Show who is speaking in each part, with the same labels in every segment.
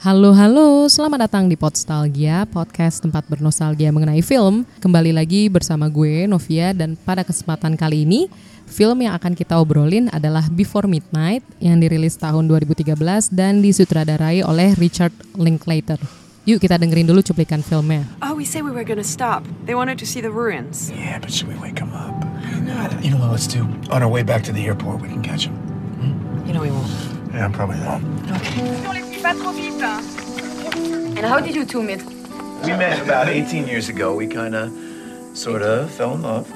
Speaker 1: Halo halo, selamat datang di Podstalgia, podcast tempat bernostalgia mengenai film. Kembali lagi bersama gue Novia dan pada kesempatan kali ini film yang akan kita obrolin adalah Before Midnight yang dirilis tahun 2013 dan disutradarai oleh Richard Linklater. Yuk kita dengerin dulu cuplikan filmnya.
Speaker 2: Oh, we said we were gonna stop. They wanted to see the ruins.
Speaker 3: Yeah, but should we wake him up? You know what, let's do? On our way back to the airport, we can catch him.
Speaker 2: You know we won't.
Speaker 3: Yeah, probably not.
Speaker 4: And how did you two meet?
Speaker 3: We met about 18 years ago. We kind of, sort of fell in love.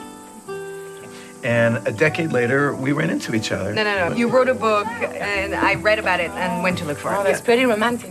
Speaker 3: And a decade later, we ran into each other.
Speaker 4: No, no, no. You wrote a book, and I read about it and went to look for it.
Speaker 2: Oh, that's
Speaker 4: pretty romantic.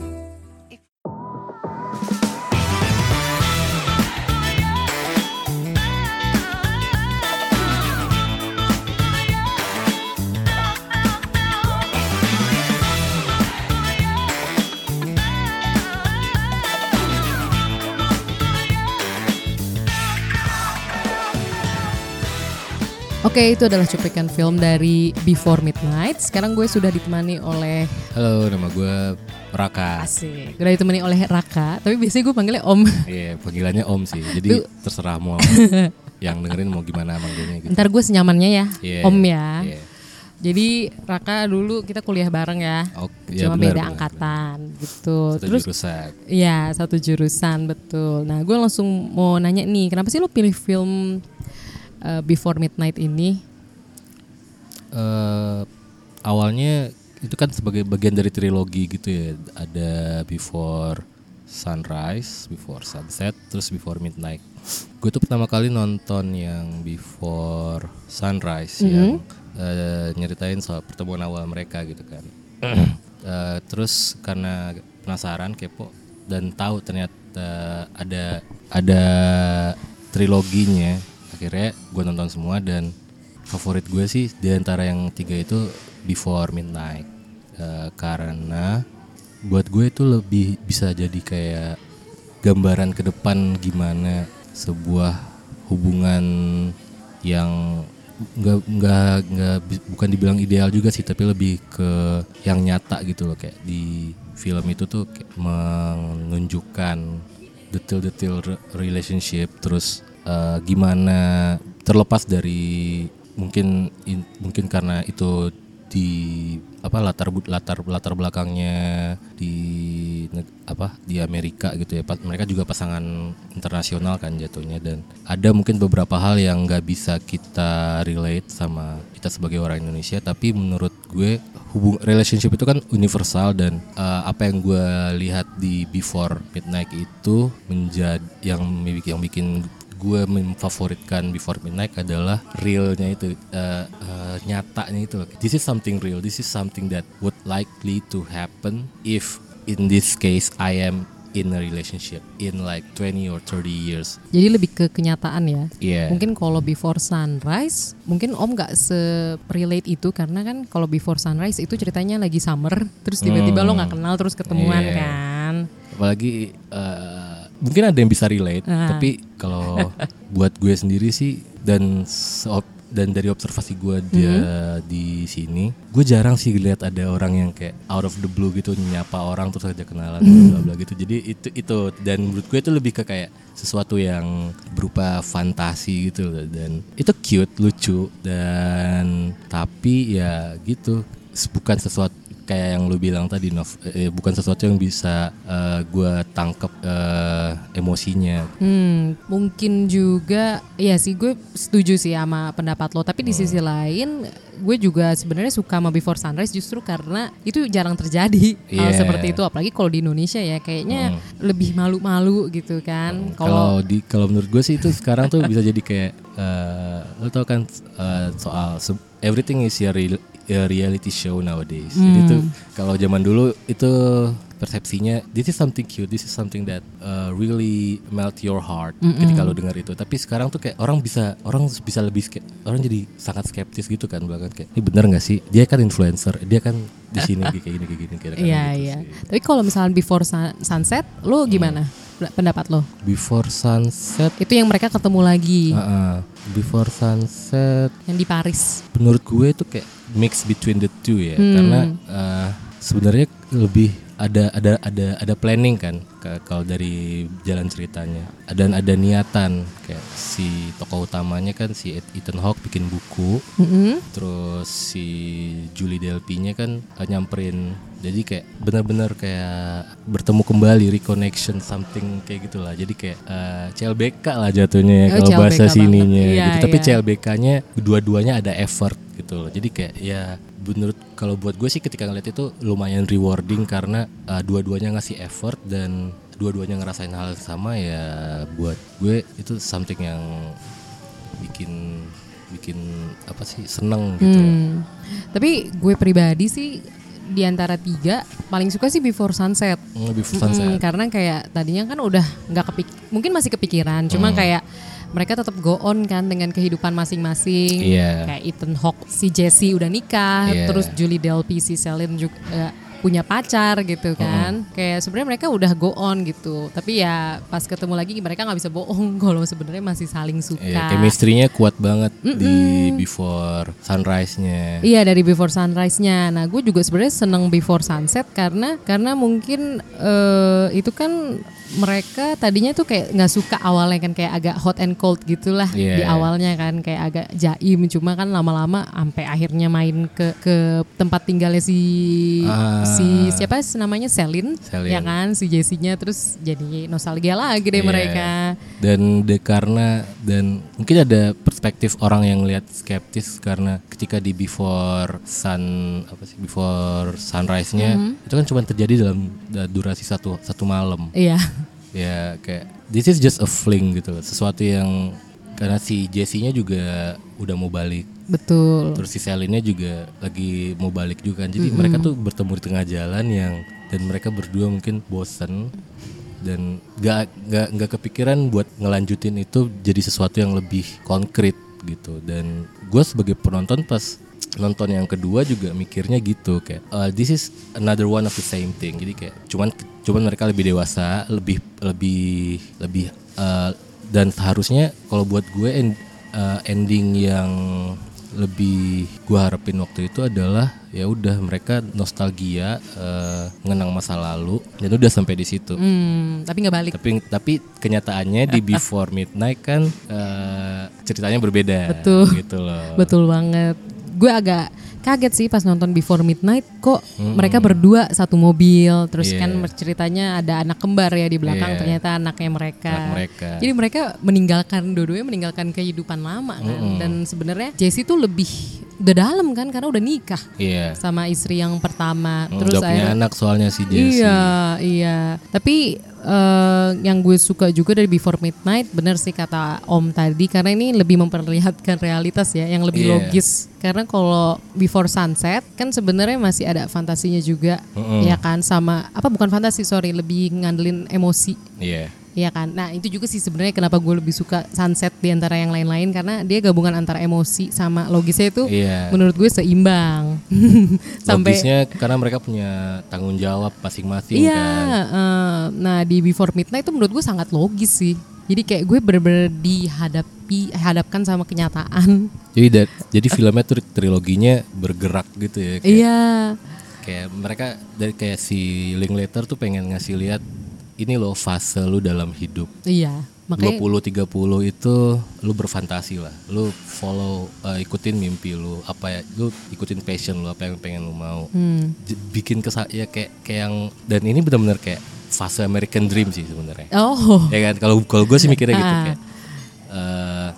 Speaker 1: Oke, itu adalah cuplikan film dari Before Midnight. Sekarang gue sudah ditemani oleh
Speaker 5: Halo, nama gue Raka.
Speaker 1: Asik. Udah ditemani oleh Raka, tapi biasanya gue panggilnya Om.
Speaker 5: Iya, panggilannya Om sih. Jadi
Speaker 1: Lu-
Speaker 5: terserah mau yang dengerin mau gimana manggilnya gitu.
Speaker 1: Ntar gue senyamannya ya,
Speaker 5: Iya,
Speaker 1: Om ya.
Speaker 5: iya.
Speaker 1: Jadi Raka dulu kita kuliah bareng ya.
Speaker 5: Oke, iya,
Speaker 1: Cuma
Speaker 5: benar,
Speaker 1: beda
Speaker 5: benar,
Speaker 1: angkatan gitu.
Speaker 5: Satu
Speaker 1: Terus
Speaker 5: jurusan.
Speaker 1: Iya satu jurusan betul. Nah gue langsung mau nanya nih, kenapa sih lo pilih film uh, Before Midnight ini?
Speaker 5: Eh, awalnya itu kan sebagai bagian dari trilogi gitu ya. Ada Before Sunrise, Before Sunset, terus Before Midnight. Gue tuh pertama kali nonton yang Before Sunrise yang eh, nyeritain soal pertemuan awal mereka gitu kan. Eh, terus karena penasaran kepo dan tahu ternyata ada ada triloginya akhirnya gue nonton semua dan favorit gue sih di antara yang tiga itu Before Midnight. Eh, karena buat gue itu lebih bisa jadi kayak gambaran ke depan gimana sebuah hubungan yang nggak nggak nggak bukan dibilang ideal juga sih tapi lebih ke yang nyata gitu loh. Kayak di film itu tuh menunjukkan detail-detail re- relationship terus eh, gimana terlepas dari mungkin in- mungkin karena itu di apa latar latar latar belakangnya di apa di Amerika gitu ya. Mereka juga pasangan internasional kan jatuhnya. Dan ada mungkin beberapa hal yang nggak bisa kita relate sama kita sebagai orang Indonesia. Tapi menurut gue hubung relationship itu kan universal. Dan eh, apa yang gue lihat di Before Midnight itu menjadi yang yang bikin gue memfavoritkan Before Midnight adalah realnya itu eh, eh, nyatanya itu. This is something real. This is something that would likely to happen if in this case I am in a relationship in like 20 or 30 years.
Speaker 1: Jadi lebih ke kenyataan ya.
Speaker 5: Iya.
Speaker 1: Mungkin kalau Before Sunrise, mungkin Om nggak se-relate itu karena kan kalau Before Sunrise itu ceritanya lagi summer, terus tiba-tiba lo nggak kenal terus ketemuan
Speaker 5: Iya.
Speaker 1: kan.
Speaker 5: Apalagi eh, mungkin ada yang bisa relate,
Speaker 1: Ah.
Speaker 5: tapi kalau buat gue sendiri sih dan dan dari observasi gue dia
Speaker 1: Mm-hmm.
Speaker 5: di sini, gue jarang sih lihat ada orang yang kayak out of the blue gitu nyapa orang terus aja kenalan bla bla gitu. Jadi itu itu dan menurut gue itu lebih ke kayak sesuatu yang berupa fantasi gitu loh dan itu cute, lucu dan tapi ya gitu bukan sesuatu kayak yang lu bilang tadi Nov eh, bukan sesuatu yang bisa eh, gue tangkep eh, emosinya
Speaker 1: Hmm, mungkin juga ya sih gue setuju sih sama pendapat lo. Tapi di
Speaker 5: Hmm.
Speaker 1: sisi lain, gue juga sebenarnya suka sama Before Sunrise justru karena itu jarang terjadi hal
Speaker 5: Iya. Hmm.
Speaker 1: seperti itu. Apalagi kalau di Indonesia ya, kayaknya lebih malu-malu gitu kan.
Speaker 5: kalau
Speaker 1: Kalau
Speaker 5: di kalau menurut gue sih itu sekarang tuh bisa jadi kayak eh, lo tau kan eh, soal everything is a, real- a reality show nowadays. Jadi tuh kalau zaman dulu itu persepsinya this is something cute this is something that uh, really melt your heart ketika lo dengar itu. Tapi sekarang tuh kayak orang bisa orang bisa lebih orang jadi sangat skeptis gitu kan bahkan kayak ini bener nggak sih? Dia kan influencer dia kan di sini kayak gini kayak gini kayak
Speaker 1: Iya
Speaker 5: gitu
Speaker 1: iya.
Speaker 5: sih.
Speaker 1: Tapi kalau misalnya Before Sun- Sunset, lo gimana pendapat lo?
Speaker 5: before sunset
Speaker 1: Itu yang mereka ketemu lagi
Speaker 5: uh-uh. before sunset
Speaker 1: yang di Paris.
Speaker 5: menurut gue itu kayak mix between the two ya
Speaker 1: Hmm.
Speaker 5: karena uh, sebenarnya lebih ada ada ada ada planning kan kalau dari jalan ceritanya dan ada niatan kayak si tokoh utamanya kan si Ethan Hawke bikin buku terus si Julie Delpy-nya kan eh, nyamperin jadi kayak benar-benar kayak bertemu kembali reconnection something kayak gitulah jadi kayak eh, CLBK lah jatuhnya ya
Speaker 1: Oh,
Speaker 5: kalau bahasa sininya.
Speaker 1: Iya,
Speaker 5: gitu tapi
Speaker 1: iya.
Speaker 5: CLBK-nya dua-duanya ada effort gitu loh jadi kayak ya menurut kalau buat gue sih ketika ngeliat itu lumayan rewarding karena uh, dua-duanya ngasih effort dan dua-duanya ngerasain hal sama ya buat gue itu something yang bikin bikin apa sih seneng gitu.
Speaker 1: Hmm. Tapi gue pribadi sih di antara tiga paling suka sih Before Sunset.
Speaker 5: Hmm, Before Sunset.
Speaker 1: karena kayak tadinya kan udah nggak kepik, mungkin masih kepikiran, cuma
Speaker 5: Hmm.
Speaker 1: kayak mereka tetap go on kan dengan kehidupan masing-masing.
Speaker 5: Iya.
Speaker 1: Kayak Ethan Hawke si Jesse udah nikah,
Speaker 5: Iya.
Speaker 1: terus Julie Delpy si Celine juga eh, punya pacar gitu kan. Kayak sebenarnya mereka udah go on gitu. Tapi ya pas ketemu lagi mereka nggak bisa bohong kalau sebenarnya masih saling suka.
Speaker 5: Iya, chemistry-nya kuat banget di Before Sunrise-nya.
Speaker 1: Iya dari Before Sunrise-nya. Nah, gue juga sebenarnya seneng Before Sunset karena karena mungkin eh, itu kan mereka tadinya tuh kayak nggak suka awalnya kan kayak agak hot and cold gitulah
Speaker 5: Iya.
Speaker 1: di awalnya kan kayak agak jaim cuma kan lama-lama sampai akhirnya main ke ke tempat tinggalnya si
Speaker 5: Ah.
Speaker 1: Si siapa sih namanya Selin,
Speaker 5: Celine.
Speaker 1: ya kan si Jessinya terus jadi nostalgia lagi deh
Speaker 5: Iya.
Speaker 1: mereka.
Speaker 5: Dan de karena dan mungkin ada perspektif orang yang lihat skeptis karena ketika di before sun apa sih before sunrise-nya
Speaker 1: Mm-hmm.
Speaker 5: itu kan cuma terjadi dalam da- durasi satu satu malam.
Speaker 1: Iya.
Speaker 5: Ya kayak this is just a fling gitu. Sesuatu yang karena si Jesse-nya juga udah mau balik.
Speaker 1: Betul.
Speaker 5: terus si Celine-nya juga lagi mau balik juga. Kan. Jadi mereka tuh bertemu di tengah jalan yang dan mereka berdua mungkin bosen. Dan gak nggak nggak kepikiran buat ngelanjutin itu jadi sesuatu yang lebih konkret gitu. Dan gue sebagai penonton pas nonton yang kedua juga mikirnya gitu. Kayak "Uh, this is another one of the same thing. Jadi kayak cuman cuman mereka lebih dewasa lebih lebih lebih uh, dan seharusnya kalau buat gue en- uh, ending yang lebih gua harapin waktu itu adalah ya udah mereka nostalgia eh, mengenang masa lalu dan udah sampai di situ
Speaker 1: Hmm, tapi nggak balik.
Speaker 5: tapi tapi kenyataannya di Before Midnight kan eh, ceritanya berbeda
Speaker 1: Betul.
Speaker 5: gitu loh
Speaker 1: Betul banget. Gue agak kaget sih pas nonton Before Midnight kok mereka berdua satu mobil terus
Speaker 5: Iya.
Speaker 1: kan ceritanya ada anak kembar ya di belakang
Speaker 5: Iya.
Speaker 1: ternyata anaknya mereka.
Speaker 5: Anak mereka.
Speaker 1: Jadi mereka meninggalkan dua-duanya meninggalkan kehidupan lama kan dan sebenarnya Jessie tuh lebih udah dalam kan karena udah nikah
Speaker 5: iya
Speaker 1: sama istri yang pertama
Speaker 5: Hmm,
Speaker 1: terus
Speaker 5: udah punya anak soalnya si Jesse
Speaker 1: Iya, iya. Tapi eh, yang gue suka juga dari Before Midnight, bener sih kata Om tadi, karena ini lebih memperlihatkan realitas ya, yang lebih
Speaker 5: Iya.
Speaker 1: logis. Karena kalau Before Sunset kan sebenarnya masih ada fantasinya juga, ya kan? Sama apa bukan fantasi, sorry, lebih ngandelin emosi.
Speaker 5: iya
Speaker 1: Iya kan. Nah itu juga sih sebenarnya kenapa gue lebih suka Sunset di antara yang lain-lain karena dia gabungan antara emosi sama logisnya itu
Speaker 5: Iya.
Speaker 1: menurut gue seimbang. Sampai
Speaker 5: logisnya karena mereka punya tanggung jawab masing-masing
Speaker 1: Iya,
Speaker 5: kan
Speaker 1: eh, nah di Before Midnight itu menurut gue sangat logis sih. Jadi kayak gue bener-bener dihadapi, hadapkan sama kenyataan.
Speaker 5: jadi da- jadi filmnya tuh triloginya bergerak gitu ya kayak,
Speaker 1: Iya,
Speaker 5: kayak mereka dari kayak si Linklater tuh pengen ngasih lihat ini loh fase lu dalam hidup
Speaker 1: iya. Makanya
Speaker 5: 20 30 itu lu berfantasi lah. Lu follow eh, ikutin mimpi lu, apa ya lu ikutin passion lu apa yang pengen lu mau.
Speaker 1: Hmm.
Speaker 5: Bikin kesa ya kayak kayak yang dan ini benar-benar kayak fase American Dream sih sebenarnya.
Speaker 1: oh,
Speaker 5: Ya kan kalau kalau gue sih mikirnya gitu
Speaker 1: Ah.
Speaker 5: kayak eh,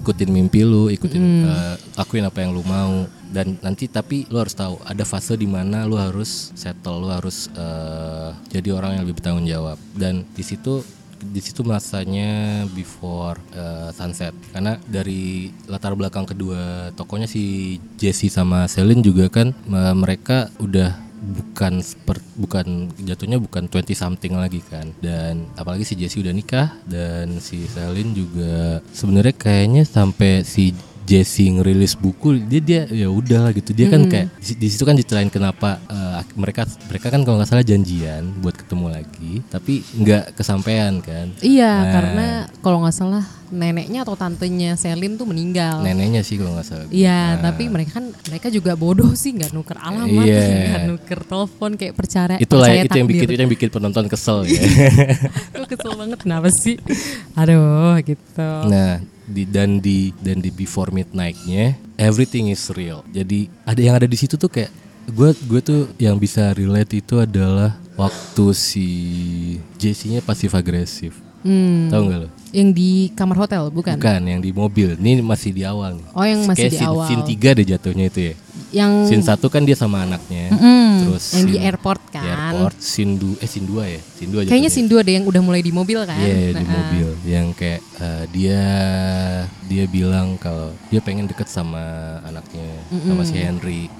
Speaker 5: ikutin mimpi lu, ikutin
Speaker 1: Hmm.
Speaker 5: eh, lakuin apa yang lu mau dan nanti tapi lu harus tahu ada fase di mana lu harus settle, lu harus eh, jadi orang yang lebih bertanggung jawab. Dan di situ di situ masanya before eh, sunset. Karena dari latar belakang kedua tokonya si Jesse sama Celine juga kan me- mereka udah bukan seperti bukan jatuhnya bukan 20 something lagi kan. Dan apalagi si Jesse udah nikah dan si Celine juga sebenarnya kayaknya sampai si Jesse ngerilis buku dia dia ya udahlah gitu dia kan kayak di, di situ kan diceritain kenapa eh, mereka mereka kan kalau nggak salah janjian buat ketemu lagi tapi nggak kesampaian kan
Speaker 1: Iya,
Speaker 5: Nah.
Speaker 1: karena kalau nggak salah neneknya atau tantenya Selin tuh meninggal.
Speaker 5: neneknya sih kalau nggak salah
Speaker 1: Iya, tapi mereka kan mereka juga bodoh sih nggak nuker alamat, nggak nuker telepon kayak percaya
Speaker 5: itulah
Speaker 1: percaya
Speaker 5: itu yang bikin itu yang bikin penonton kesel ya
Speaker 1: kesel banget kenapa sih? Aduh, gitu.
Speaker 5: Nah, di dan di dan di Before Midnight-nya everything is real. Jadi ada yang ada di situ tuh kayak gue gue tuh yang bisa relate itu adalah waktu si Jesse-nya pasif agresif.
Speaker 1: Hmm,
Speaker 5: Tahu nggak lo?
Speaker 1: yang di kamar hotel bukan?
Speaker 5: Bukan, yang di mobil. Ini masih di awal nih.
Speaker 1: Oh, yang masih
Speaker 5: Kayak
Speaker 1: di
Speaker 5: scene,
Speaker 1: awal.
Speaker 5: Scene 3 deh jatuhnya itu ya.
Speaker 1: Yang
Speaker 5: Scene 1 kan dia sama anaknya.
Speaker 1: Mm,
Speaker 5: Terus
Speaker 1: yang di airport
Speaker 5: di
Speaker 1: kan.
Speaker 5: airport. Scene 2 eh scene 2 ya? Scene 2
Speaker 1: Kayaknya scene 2 ada yang udah mulai di mobil kan?
Speaker 5: Iya di
Speaker 1: Nah,
Speaker 5: mobil yang kayak eh, dia dia bilang kalau dia pengen deket sama anaknya sama si Henry.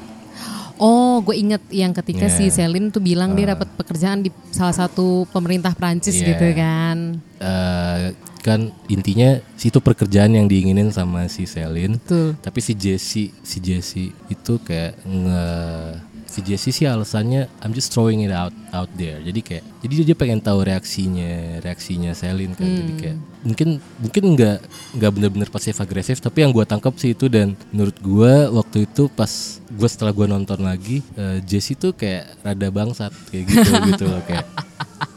Speaker 1: Oh, gue inget yang ketika
Speaker 5: Iya.
Speaker 1: si Selin tuh bilang dia dapat pekerjaan di salah satu pemerintah Prancis
Speaker 5: Iya.
Speaker 1: gitu kan.
Speaker 5: Eh, kan intinya situ pekerjaan yang diinginin sama si Selin.
Speaker 1: Betul.
Speaker 5: Tapi si Jesse si Jesse itu kayak nge si Jesse sih alasannya I'm just throwing it out out there. Jadi kayak jadi dia pengen tahu reaksinya reaksinya Selin kan. Jadi kayak mungkin mungkin nggak nggak bener-bener pasif agresif tapi yang gua tangkap sih itu dan menurut gua waktu itu pas gua setelah gua nonton lagi eh, Jesse tuh kayak rada bangsat kayak gitu gitu loh kayak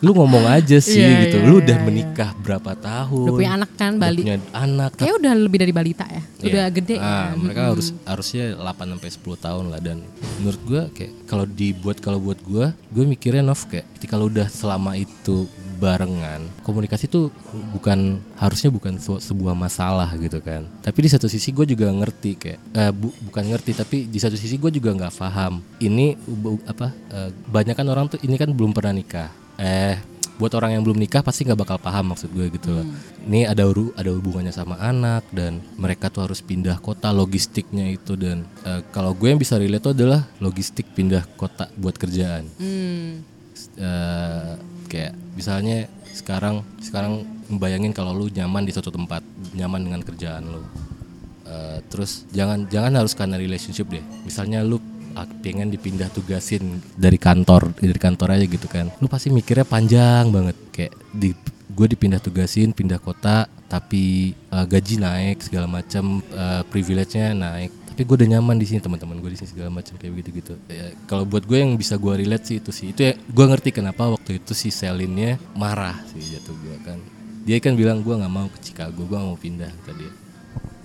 Speaker 5: lu ngomong aja sih
Speaker 1: Iya,
Speaker 5: gitu.
Speaker 1: iya,
Speaker 5: lu
Speaker 1: iya,
Speaker 5: udah
Speaker 1: iya.
Speaker 5: menikah berapa tahun?
Speaker 1: Udah punya anak kan,
Speaker 5: Udah
Speaker 1: Bali.
Speaker 5: punya anak.
Speaker 1: Kayak udah lebih dari balita ya.
Speaker 5: Iya.
Speaker 1: Udah gede
Speaker 5: Ah,
Speaker 1: kan.
Speaker 5: mereka harus harusnya 8 sampai 10 tahun lah dan menurut gua kayak kalau dibuat kalau buat gua, gue mikirnya Nov kayak ketika kalau udah selama itu barengan, komunikasi tuh bukan harusnya bukan sebuah masalah gitu kan. Tapi di satu sisi gue juga ngerti kayak eh, bu- bukan ngerti tapi di satu sisi gue juga nggak paham. Ini bu- apa eh, banyak kan orang tuh ini kan belum pernah nikah. Eh buat orang yang belum nikah pasti nggak bakal paham maksud gue gitu loh. Ini ada uru, ada hubungannya sama anak dan mereka tuh harus pindah kota logistiknya itu dan eh, kalau gue yang bisa relate tuh adalah logistik pindah kota buat kerjaan.
Speaker 1: Hmm.
Speaker 5: Eh, kayak misalnya sekarang sekarang membayangin kalau lu nyaman di suatu tempat nyaman dengan kerjaan lu Eh, terus jangan jangan harus karena relationship deh misalnya lu pengen dipindah tugasin dari kantor dari kantor aja gitu kan. Lu pasti mikirnya panjang banget. Kayak di gue dipindah tugasin pindah kota tapi eh, gaji naik segala macam eh, privilege-nya naik. Tapi gue udah nyaman di sini teman-teman gue di sini segala macam kayak begitu gitu Ya, kalau buat gue yang bisa gue relate sih itu sih. Itu ya gue ngerti kenapa waktu itu si Selinnya marah sih jatuh gue kan. Dia kan bilang gue nggak mau ke Chicago gue mau pindah tadi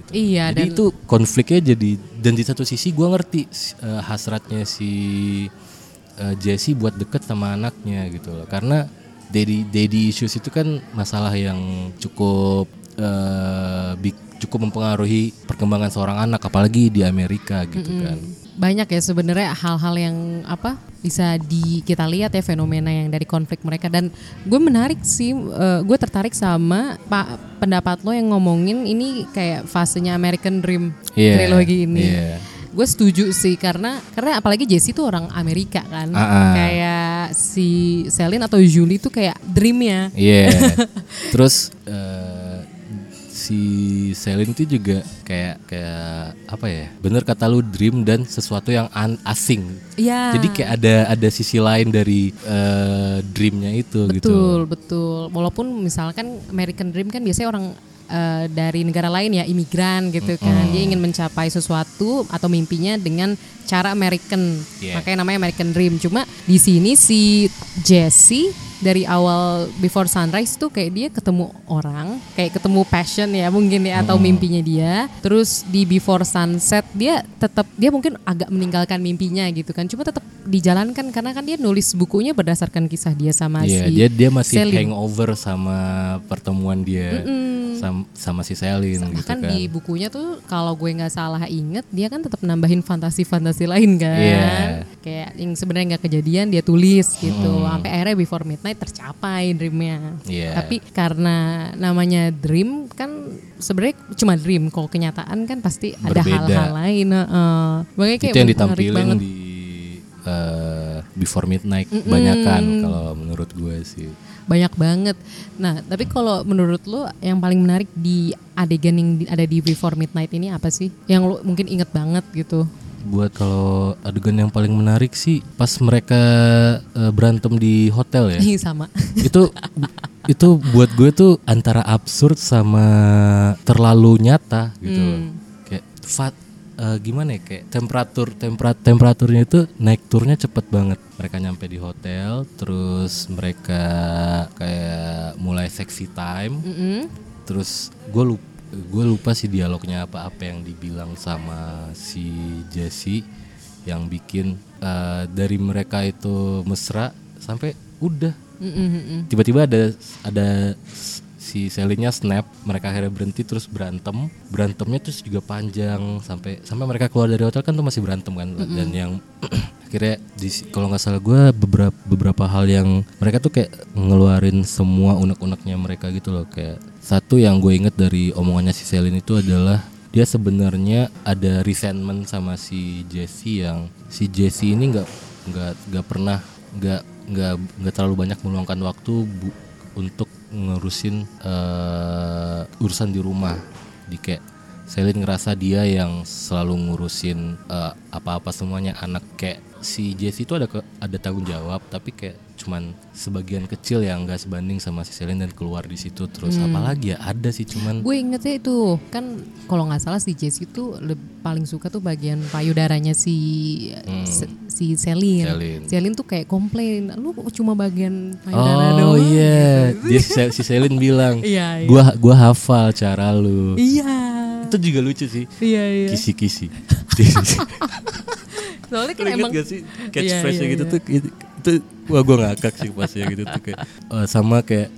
Speaker 1: Iya
Speaker 5: jadi
Speaker 1: dan
Speaker 5: itu konfliknya jadi dan di satu sisi gue ngerti eh, hasratnya si eh, Jesse buat deket sama anaknya gitu loh. Karena daddy daddy issues itu kan masalah yang cukup eh, big- cukup mempengaruhi perkembangan seorang anak apalagi di Amerika gitu kan
Speaker 1: banyak ya sebenarnya hal-hal yang apa bisa di kita lihat ya fenomena yang dari konflik mereka dan gue menarik sih eh, gue tertarik sama pak pendapat lo yang ngomongin ini kayak fasenya American Dream
Speaker 5: Iya,
Speaker 1: trilogi ini
Speaker 5: iya.
Speaker 1: gue setuju sih karena karena apalagi Jesse tuh orang Amerika kan
Speaker 5: Ah, ah.
Speaker 1: kayak si Celine atau Julie tuh kayak dreamnya
Speaker 5: Iya. Terus eh, si Celine itu juga kayak kayak apa ya? Bener kata lu dream dan sesuatu yang an- asing.
Speaker 1: Iya.
Speaker 5: Jadi kayak ada ada sisi lain dari eh, dreamnya itu gitu.
Speaker 1: Betul, betul. Walaupun misalkan American Dream kan biasanya orang eh, dari negara lain ya, imigran gitu kan. Dia ingin mencapai sesuatu atau mimpinya dengan cara American.
Speaker 5: Yeah.
Speaker 1: Makanya namanya American Dream. Cuma di sini si Jesse dari awal Before Sunrise tuh kayak dia ketemu orang, kayak ketemu passion ya mungkin ya atau mimpinya dia. Terus di Before Sunset dia tetap dia mungkin agak meninggalkan mimpinya gitu kan. Cuma tetap dijalankan karena kan dia nulis bukunya berdasarkan kisah dia sama
Speaker 5: Iya,
Speaker 1: si
Speaker 5: dia dia masih
Speaker 1: Celine.
Speaker 5: hangover sama pertemuan dia sama, sama si Celine gitu
Speaker 1: Bahkan
Speaker 5: kan.
Speaker 1: di bukunya tuh kalau gue nggak salah inget dia kan tetap nambahin fantasi-fantasi lain kan.
Speaker 5: Iya.
Speaker 1: Kayak yang sebenarnya nggak kejadian dia tulis gitu. Sampai akhirnya Before Midnight tercapai dreamnya.
Speaker 5: Iya.
Speaker 1: Tapi karena namanya dream kan sebenarnya cuma dream. Kalau kenyataan kan pasti ada
Speaker 5: Berbeda.
Speaker 1: hal-hal lain. Makanya kayak
Speaker 5: itu yang ditampilin
Speaker 1: banget.
Speaker 5: di eh, Before Midnight banyakan kalau menurut gue sih.
Speaker 1: Banyak banget. Nah, tapi kalau menurut lo yang paling menarik di adegan yang ada di Before Midnight ini apa sih? Yang lo mungkin inget banget gitu.
Speaker 5: Buat kalau adegan yang paling menarik sih pas mereka eh, berantem di hotel ya.
Speaker 1: Sama.
Speaker 5: itu itu buat gue tuh antara absurd sama terlalu nyata gitu loh. Kayak fat eh, gimana ya kayak temperatur temperat temperaturnya itu naik turnya cepet banget. Mereka nyampe di hotel, terus mereka kayak mulai sexy time. Terus gue lupa gue lupa sih dialognya apa apa yang dibilang sama si Jesse yang bikin eh, dari mereka itu mesra sampai udah tiba-tiba ada ada si Selinnya snap mereka akhirnya berhenti terus berantem. Berantemnya terus juga panjang sampai sampai mereka keluar dari hotel kan tuh masih berantem kan. Dan yang akhirnya di kalau nggak salah gue beberapa beberapa hal yang mereka tuh kayak ngeluarin semua unek-uneknya mereka gitu loh. Kayak satu yang gue inget dari omongannya si Selin itu adalah dia sebenarnya ada resentment sama si Jesse yang si Jesse ini nggak nggak nggak pernah nggak nggak nggak terlalu banyak meluangkan waktu bu- untuk ngurusin eh, urusan di rumah. Di kayak Selin ngerasa dia yang selalu ngurusin eh, apa-apa semuanya. Anak kayak si Jesse itu ada ke, ada tanggung jawab tapi kayak cuman sebagian kecil yang nggak sebanding sama si Selin dan keluar di situ terus apalagi ya ada sih cuman
Speaker 1: Gue ingetnya itu kan kalau nggak salah si Jesse itu paling suka tuh bagian payudaranya si se- si Selin.
Speaker 5: Selin.
Speaker 1: Selin tuh kayak komplain, lu cuma bagian payudara
Speaker 5: Oh
Speaker 1: doang.
Speaker 5: iya, dia si, Selin bilang,
Speaker 1: Iya, iya.
Speaker 5: gua gua hafal cara lu.
Speaker 1: Iya.
Speaker 5: Itu juga lucu sih.
Speaker 1: Iya iya.
Speaker 5: Kisi-kisi.
Speaker 1: Soalnya kan
Speaker 5: inget
Speaker 1: emang
Speaker 5: gak sih catchphrase
Speaker 1: Iya, iya,
Speaker 5: gitu
Speaker 1: iya.
Speaker 5: tuh itu, wah gua ngakak sih pas ya gitu tuh kayak eh, sama kayak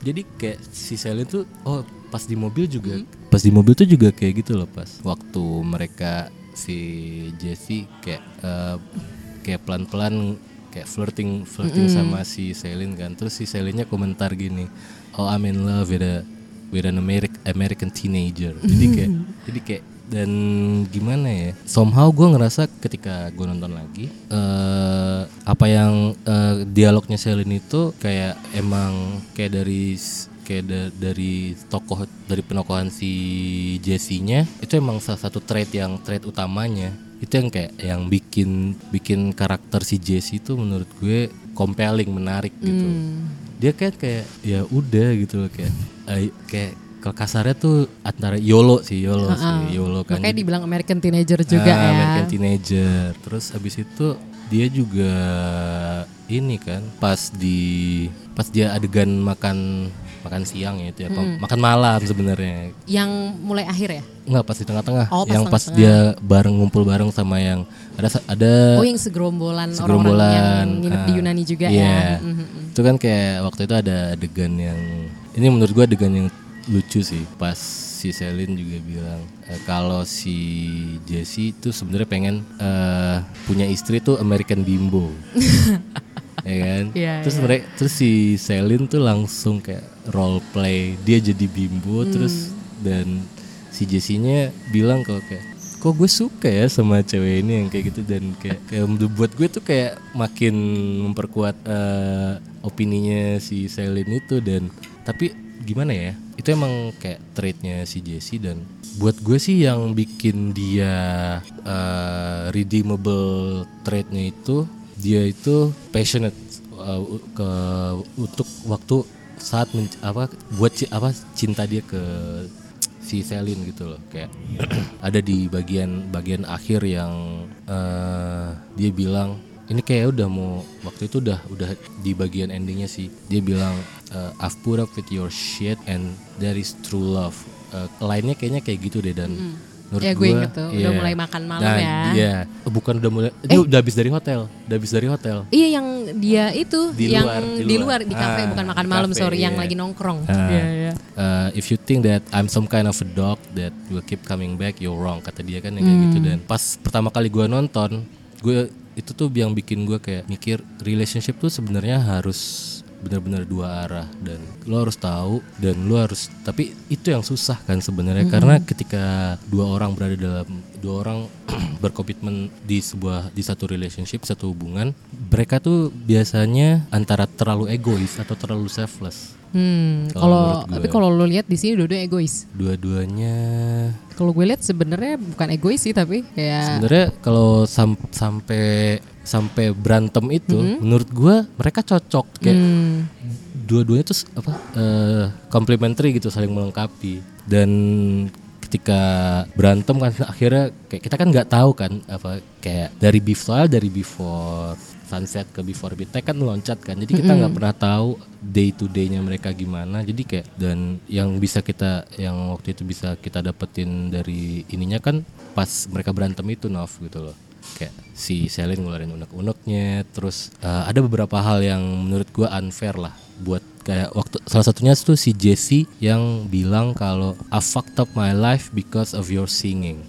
Speaker 5: jadi kayak si Selin tuh oh pas di mobil juga
Speaker 1: Hmm.
Speaker 5: pas di mobil tuh juga kayak gitu loh pas. Waktu mereka si Jesse kayak eh, kayak pelan-pelan kayak flirting flirting sama si Selin kan. Terus si Selinnya komentar gini oh I'm in love with a with an American American teenager. Jadi kayak jadi kayak dan gimana ya somehow gue ngerasa ketika gue nonton lagi eh apa yang eh, dialognya Selin itu kayak emang kayak dari kayak da- dari tokoh dari penokohan si Jesse-nya itu emang salah satu trait yang trait utamanya. Itu yang kayak yang bikin bikin karakter si Jesse itu menurut gue compelling menarik gitu. Dia kayak kayak ya udah gitu loh kayak eh, kayak kalau kasarnya tuh antara YOLO sih YOLO sih YOLO kan
Speaker 1: makanya dibilang American teenager juga
Speaker 5: Ah,
Speaker 1: ya.
Speaker 5: American Teenager. Terus abis itu dia juga ini kan pas di pas dia adegan makan makan siang ya itu ya apa- makan malam sebenarnya
Speaker 1: Yang mulai akhir ya?
Speaker 5: nggak pas di tengah-tengah
Speaker 1: Oh, pas
Speaker 5: yang pas
Speaker 1: tengah-tengah.
Speaker 5: dia bareng ngumpul bareng sama yang ada ada
Speaker 1: Oh yang segerombolan,
Speaker 5: segerombolan
Speaker 1: orang-orang yang nginep di
Speaker 5: ah,
Speaker 1: Yunani juga
Speaker 5: iya.
Speaker 1: ya. Mhm.
Speaker 5: itu kan kayak waktu itu ada adegan yang ini menurut gua adegan yang lucu sih pas si Selin juga bilang eh, kalau si Jesse itu sebenarnya pengen eh, punya istri tuh American Bimbo ya kan
Speaker 1: Iya,
Speaker 5: terus
Speaker 1: iya.
Speaker 5: mereka terus si Selin tuh langsung kayak role play dia jadi bimbo
Speaker 1: Hmm.
Speaker 5: terus dan si Jesse-nya bilang kalau kayak kok gue suka ya sama cewek ini yang kayak gitu dan kayak, kayak buat gue tuh kayak makin memperkuat eh, opininya si Selin itu dan tapi gimana ya itu emang kayak traitnya si Jesse dan buat gue sih yang bikin dia eh, redeemable traitnya itu dia itu passionate uh, ke untuk waktu saat men- apa buat apa cinta dia ke si Selin gitu loh. Kayak ada di bagian bagian akhir yang eh, dia bilang ini kayak udah mau waktu itu udah udah di bagian endingnya sih dia bilang eh, I've put up with your shit and that is true love Eh, lainnya kayaknya kayak gitu deh dan menurut
Speaker 1: Ya, gue inget tuh, udah
Speaker 5: iya.
Speaker 1: mulai makan malam
Speaker 5: Nah,
Speaker 1: ya.
Speaker 5: Iya, bukan udah mulai. Dia udah habis dari hotel, udah habis dari hotel.
Speaker 1: Iya yang dia itu
Speaker 5: Di
Speaker 1: yang
Speaker 5: luar, di
Speaker 1: di
Speaker 5: luar.
Speaker 1: di kafe
Speaker 5: Ah,
Speaker 1: bukan makan
Speaker 5: di
Speaker 1: malam sorry yang
Speaker 5: iya.
Speaker 1: lagi nongkrong.
Speaker 5: Ah.
Speaker 1: Iya iya.
Speaker 5: Uh, if you think that I'm some kind of a dog that will keep coming back, you're wrong kata dia kan yang kayak gitu
Speaker 1: Hmm.
Speaker 5: dan pas pertama kali gua nonton, gue itu tuh yang bikin gue kayak mikir relationship tuh sebenarnya harus benar-benar dua arah. Dan lo harus tahu dan lo harus tapi itu yang susah kan sebenarnya. Karena ketika dua orang berada dalam dua orang berkomitmen di sebuah di satu relationship satu hubungan mereka tuh biasanya antara terlalu egois atau terlalu selfless.
Speaker 1: Hmm,
Speaker 5: Kalau gue.
Speaker 1: tapi kalau lu lihat di sini dua-dua egois.
Speaker 5: dua-duanya
Speaker 1: Kalau gue lihat sebenarnya bukan egois sih tapi kayak
Speaker 5: sebenarnya kalau sam- sampai sampai berantem itu menurut gua mereka cocok. Kayak
Speaker 1: hmm,
Speaker 5: dua-duanya tuh apa eh, complementary gitu saling melengkapi. Dan ketika berantem kan akhirnya kayak kita kan nggak tahu kan apa kayak dari before dari before sunset ke before midnight kan loncat kan. Jadi kita nggak pernah tahu day to day-nya mereka gimana. Jadi kayak dan yang bisa kita yang waktu itu bisa kita dapetin dari ininya kan pas mereka berantem itu Nov gitu loh kayak si Selin ngeluarin unek-uneknya terus eh, ada beberapa hal yang menurut gua unfair lah buat kayak waktu salah satunya tuh si Jesse yang bilang kalau I fucked up my life because of your singing.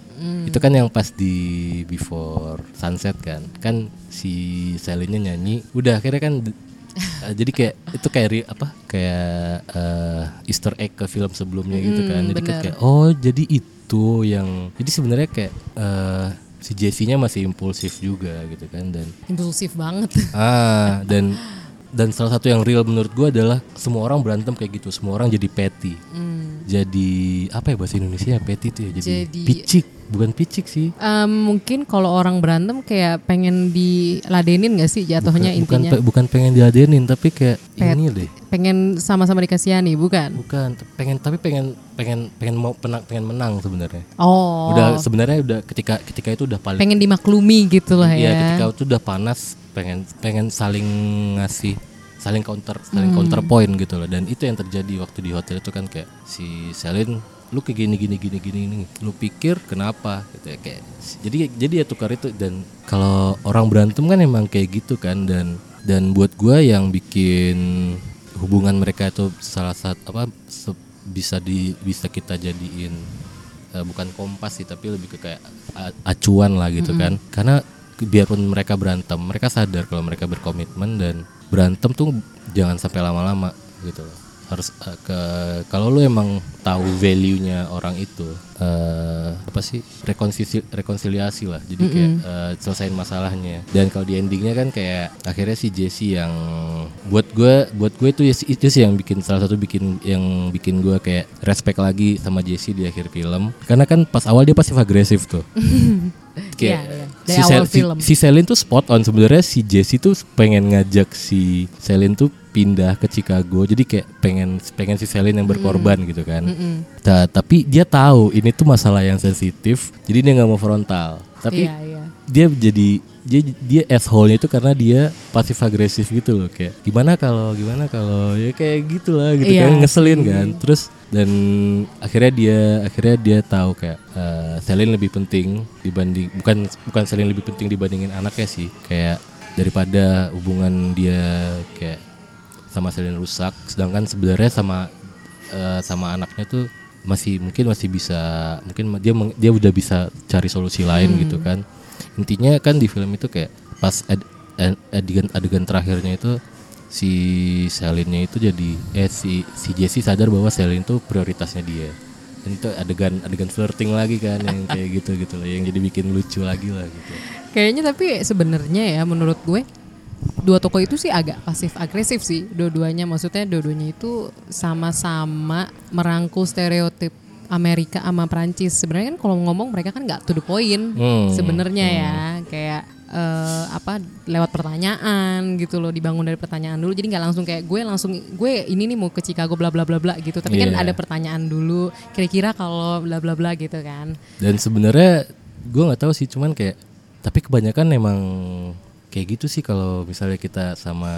Speaker 5: Itu kan yang pas di before sunset kan. Kan si Selinnya nyanyi udah akhirnya kan eh, jadi kayak itu kayak apa kayak eh, Easter egg ke film sebelumnya gitu kan. Jadi
Speaker 1: bener.
Speaker 5: kayak oh jadi itu yang jadi sebenarnya kayak eh, si Jesse-nya masih impulsif juga gitu kan dan
Speaker 1: impulsif banget.
Speaker 5: ah dan dan salah satu yang real menurut gua adalah semua orang berantem kayak gitu semua orang jadi petty. Jadi apa ya bahasa Indonesia petty itu ya jadi,
Speaker 1: Jadi-
Speaker 5: picik bukan picik sih
Speaker 1: Em, mungkin kalau orang berantem kayak pengen diladenin gak sih jatuhnya
Speaker 5: bukan
Speaker 1: intinya?
Speaker 5: pe- bukan pengen diladenin tapi kayak
Speaker 1: Pet.
Speaker 5: ini deh
Speaker 1: pengen sama-sama dikasihani bukan?
Speaker 5: bukan pengen tapi pengen pengen pengen mau penang pengen menang sebenarnya
Speaker 1: Oh,
Speaker 5: udah sebenarnya udah ketika ketika itu udah paling
Speaker 1: pengen dimaklumi gitu lah
Speaker 5: Iya,
Speaker 1: ya.
Speaker 5: ketika itu udah panas pengen pengen saling ngasih saling counter saling counter point gitu loh dan itu yang terjadi waktu di hotel itu kan kayak si Selin lu kayak gini gini gini gini nih lu pikir kenapa? Gitu ya kayak jadi jadi ya tukar itu. Dan kalau orang berantem kan emang kayak gitu kan. Dan dan buat gua yang bikin hubungan mereka itu salah satu apa se- bisa di bisa kita jadiin eh, bukan kompas sih tapi lebih ke kayak acuan lah gitu kan. Karena biarpun mereka berantem mereka sadar kalau mereka berkomitmen dan berantem tuh jangan sampai lama-lama gitu loh harus eh, ke kalau lu emang tahu value-nya orang itu eh apa sih rekonsili rekonsiliasi lah. Jadi kayak eh, selesaiin masalahnya. Dan kalau di endingnya kan kayak akhirnya si Jesse yang buat gue buat gue itu ya- itu sih yang bikin salah satu bikin yang bikin gue kayak respect lagi sama Jesse di akhir film. Karena kan pas awal dia pasif agresif tuh.
Speaker 1: Iya, iya. Dari
Speaker 5: si,
Speaker 1: awal
Speaker 5: Sel- si-
Speaker 1: film.
Speaker 5: si Selin tuh spot on. Sebenarnya si Jesse tuh pengen ngajak si Selin tuh pindah ke Chicago jadi kayak pengen pengen si Selin yang berkorban gitu kan. Ta- tapi dia tahu ini tuh masalah yang sensitif jadi dia nggak mau frontal. Tapi
Speaker 1: Iya, iya.
Speaker 5: dia jadi dia dia asshole-nya itu karena dia pasif agresif gitu loh kayak gimana kalau gimana kalau? Ya kayak gitulah gitu
Speaker 1: Iya.
Speaker 5: kan ngeselin
Speaker 1: sih.
Speaker 5: kan. Terus dan akhirnya dia akhirnya dia tahu kayak eh, Selin lebih penting dibanding bukan bukan Selin lebih penting dibandingin anaknya sih. Kayak daripada hubungan dia kayak sama Selin rusak sedangkan sebenarnya sama eh, sama anaknya tuh masih mungkin masih bisa mungkin dia dia udah bisa cari solusi lain gitu kan. Intinya kan di film itu kayak pas ad- ad- adegan adegan terakhirnya itu si Selinnya itu jadi eh si si Jesse sadar bahwa Selin itu prioritasnya dia. Dan itu adegan adegan flirting lagi kan yang kayak gitu gitu loh yang jadi bikin lucu lagi lah gitu.
Speaker 1: Kayaknya tapi sebenarnya ya menurut gue dua tokoh itu sih agak pasif agresif sih. Dua-duanya maksudnya dua-duanya itu sama-sama merangkul stereotip Amerika sama Prancis sebenarnya kan kalau ngomong mereka kan nggak to the point
Speaker 5: Hmm,
Speaker 1: sebenarnya ya. Kayak eh, apa lewat pertanyaan gitu loh dibangun dari pertanyaan dulu. Jadi nggak langsung kayak gue langsung gue ini nih mau ke Chicago bla bla bla bla gitu. Tapi kan
Speaker 5: Iya.
Speaker 1: ada pertanyaan dulu kira-kira kalau bla bla bla gitu kan.
Speaker 5: Dan sebenarnya gue nggak tahu sih cuman kayak tapi kebanyakan emang kayak gitu sih kalau misalnya kita sama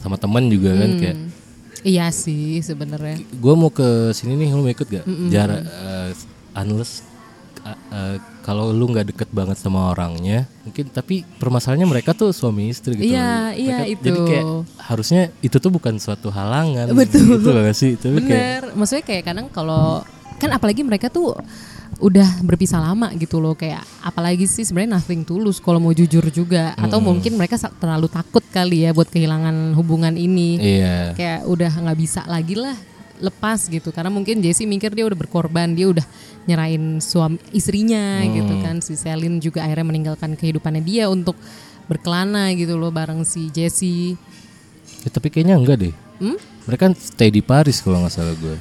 Speaker 5: sama teman juga kan kayak
Speaker 1: iya sih sebenarnya.
Speaker 5: Gue mau ke sini nih lu mau ikut gak? Jarak eh, unless uh, uh, kalau lu nggak deket banget sama orangnya mungkin tapi permasalahannya mereka tuh suami istri gitu
Speaker 1: Iya, iya,
Speaker 5: Mereka-
Speaker 1: itu.
Speaker 5: jadi kayak harusnya itu tuh bukan suatu halangan
Speaker 1: Betul.
Speaker 5: gitu loh gak sih? Tapi kayak
Speaker 1: Bener, maksudnya kayak kadang kalau kan apalagi mereka tuh udah berpisah lama gitu loh kayak apalagi sih sebenarnya nothing tulus kalau mau jujur juga atau mungkin mereka terlalu takut kali ya buat kehilangan hubungan ini
Speaker 5: Iya.
Speaker 1: kayak udah nggak bisa lagi lah lepas gitu karena mungkin Jesse mikir dia udah berkorban dia udah nyerahin suami istrinya gitu kan si Celine juga akhirnya meninggalkan kehidupannya dia untuk berkelana gitu loh bareng si Jesse
Speaker 5: Ya, tapi kayaknya enggak deh.
Speaker 1: Hmm?
Speaker 5: Mereka kan stay di Paris kalau nggak salah gue.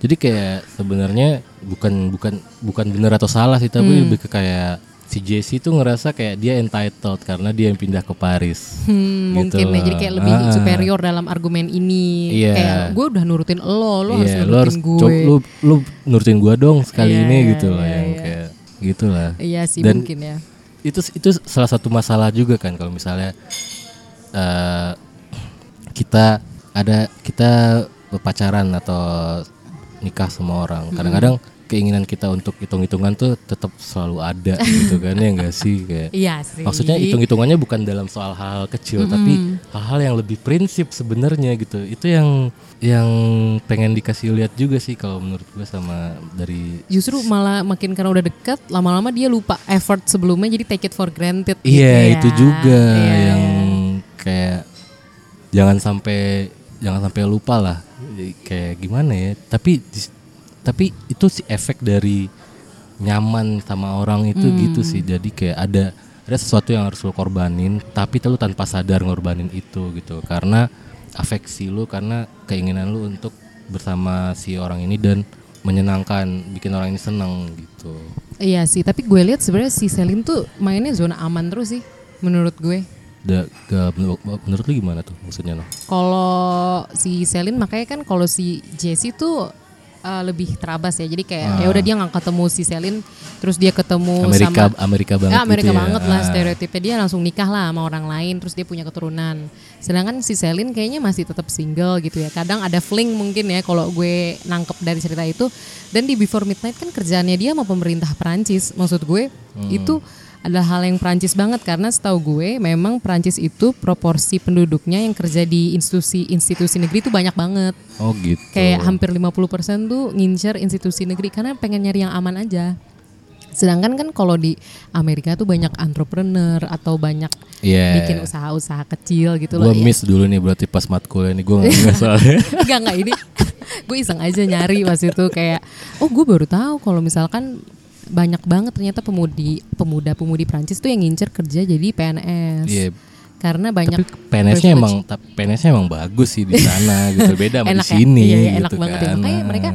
Speaker 5: Jadi kayak sebenarnya bukan bukan bukan benar atau salah sih, tapi
Speaker 1: Hmm.
Speaker 5: lebih ke kayak si Jesse tuh ngerasa kayak dia entitled karena dia yang pindah ke Paris.
Speaker 1: Hmm,
Speaker 5: Gitu
Speaker 1: mungkin ya jadi kayak lebih
Speaker 5: Ah.
Speaker 1: superior dalam argumen ini
Speaker 5: Iya.
Speaker 1: kayak gue udah nurutin lo lo harus
Speaker 5: Iya,
Speaker 1: nurutin
Speaker 5: lu harus
Speaker 1: gue
Speaker 5: coba lu lu nurutin gua dong sekali
Speaker 1: Iya,
Speaker 5: ini
Speaker 1: iya,
Speaker 5: gitu lah
Speaker 1: iya,
Speaker 5: yang
Speaker 1: iya.
Speaker 5: kayak gitulah.
Speaker 1: iya sih
Speaker 5: Dan-
Speaker 1: mungkin ya
Speaker 5: itu itu salah satu masalah juga kan kalau misalnya eh, kita ada kita pacaran atau nikah sama orang. Kadang-kadang keinginan kita untuk hitung-hitungan tuh tetap selalu ada gitu kan ya enggak sih? Kayak
Speaker 1: iya sih.
Speaker 5: maksudnya hitung-hitungannya bukan dalam soal hal kecil tapi hal-hal yang lebih prinsip sebenarnya gitu. Itu yang yang pengen dikasih lihat juga sih kalau menurut gue sama dari
Speaker 1: justru malah makin karena udah deket lama-lama dia lupa effort sebelumnya jadi take it for granted gitu
Speaker 5: Iya
Speaker 1: ya.
Speaker 5: itu juga
Speaker 1: Iya,
Speaker 5: yang kayak jangan sampai jangan sampai lupa lah. Jadi kayak gimana ya? Tapi tapi itu sih efek dari nyaman sama orang itu
Speaker 1: Hmm.
Speaker 5: gitu sih. Jadi kayak ada ada sesuatu yang harus lo korbanin tapi lu tanpa sadar ngorbanin itu gitu. Karena afeksi lu karena keinginan lu untuk bersama si orang ini dan menyenangkan bikin orang ini senang gitu.
Speaker 1: Iya sih tapi gue lihat sebenarnya si Celine tuh mainnya zona aman terus sih menurut gue
Speaker 5: Da, ga- menurut, lu gimana tuh maksudnya no?
Speaker 1: kalau si Celine makanya kan kalau si Jessie tuh uh, lebih terabas ya jadi kayak ya udah dia nggak ketemu si Celine terus dia ketemu
Speaker 5: Amerika
Speaker 1: sama
Speaker 5: Amerika banget
Speaker 1: Ya, Amerika
Speaker 5: gitu ya.
Speaker 1: banget lah
Speaker 5: Ah.
Speaker 1: stereotipnya dia langsung nikah lah sama orang lain terus dia punya keturunan sedangkan si Celine kayaknya masih tetap single gitu ya kadang ada fling mungkin ya kalau gue nangkep dari cerita itu dan di Before Midnight kan kerjaannya dia sama pemerintah Perancis maksud gue
Speaker 5: Hmm.
Speaker 1: itu adalah hal yang Perancis banget karena setahu gue memang Perancis itu proporsi penduduknya yang kerja di institusi-institusi negeri itu banyak banget
Speaker 5: Oh gitu.
Speaker 1: kayak hampir 50% tuh ngincer institusi negeri karena pengen nyari yang aman aja. Sedangkan kan kalau di Amerika tuh banyak entrepreneur atau banyak
Speaker 5: Iya.
Speaker 1: bikin usaha-usaha kecil gitu
Speaker 5: Gue
Speaker 1: loh. Ya.
Speaker 5: miss dulu nih berarti pas matkulnya nih gue nggak nggak soalnya.
Speaker 1: Enggak enggak ini gue iseng aja nyari pas itu kayak oh gue baru tahu kalau misalkan banyak banget ternyata pemudi pemuda-pemudi Prancis tuh yang ngincer kerja jadi PNS.
Speaker 5: Iya.
Speaker 1: Karena banyak
Speaker 5: Tapi PNS-nya emang PNS-nya emang bagus sih di sana gitu. Beda sama di
Speaker 1: enak ya?
Speaker 5: sini
Speaker 1: Iya, iya, enak
Speaker 5: gitu
Speaker 1: banget ya.
Speaker 5: kan.
Speaker 1: Makanya
Speaker 5: Nah.
Speaker 1: mereka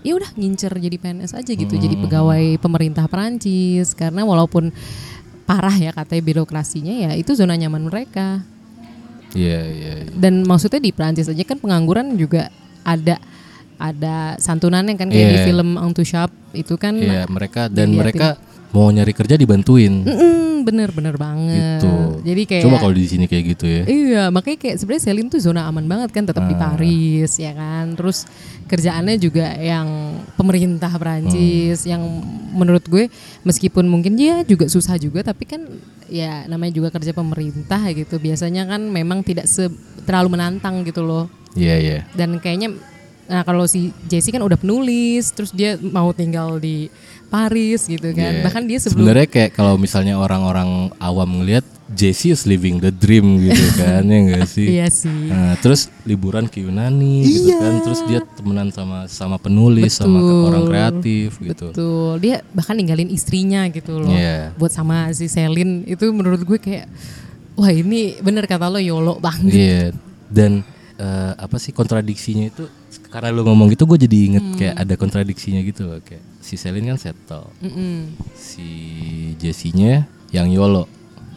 Speaker 1: ya udah ngincer jadi PNS aja gitu, jadi pegawai pemerintah Perancis karena walaupun parah ya katanya birokrasinya ya itu zona nyaman mereka.
Speaker 5: Iya iya. iya.
Speaker 1: Dan maksudnya di Perancis aja kan pengangguran juga ada ada santunannya kan kayak di
Speaker 5: Iya.
Speaker 1: film Untouchable itu kan
Speaker 5: Iya mereka dan mereka mau nyari kerja dibantuin.
Speaker 1: Mm-mm, bener-bener banget.
Speaker 5: Gitu.
Speaker 1: Jadi kayak
Speaker 5: Coba kalau di sini kayak gitu ya.
Speaker 1: Iya, makanya kayak sebenarnya Celine tuh zona aman banget kan, tetap di
Speaker 5: Ah.
Speaker 1: Paris ya kan. Terus kerjaannya juga yang pemerintah Prancis,
Speaker 5: Hmm.
Speaker 1: yang menurut gue meskipun mungkin dia juga susah juga, tapi kan ya namanya juga kerja pemerintah gitu. Biasanya kan memang tidak se terlalu menantang gitu loh.
Speaker 5: Iya iya.
Speaker 1: Dan kayaknya Nah kalau si Jessie kan udah penulis, terus dia mau tinggal di Paris gitu kan.
Speaker 5: Iya.
Speaker 1: Bahkan dia sebelum
Speaker 5: Sebenarnya kayak kalau misalnya orang-orang awam ngelihat Jesse is living the dream gitu kan ya enggak sih?
Speaker 1: Iya sih.
Speaker 5: Nah, terus liburan ke Yunani gitu kan, terus dia temenan sama sama penulis, sama ke
Speaker 1: Betul.
Speaker 5: orang kreatif gitu.
Speaker 1: Betul, dia bahkan ninggalin istrinya gitu loh.
Speaker 5: Iya.
Speaker 1: Buat sama si Selin itu menurut gue kayak wah ini bener kata lo yolo banget.
Speaker 5: Iya. Dan eh, apa sih kontradiksinya itu karena lu ngomong gitu gue jadi inget
Speaker 1: Hmm.
Speaker 5: kayak ada kontradiksinya gitu loh kayak si Selin kan settle,
Speaker 1: Mm-mm.
Speaker 5: si Jesse-nya yang YOLO.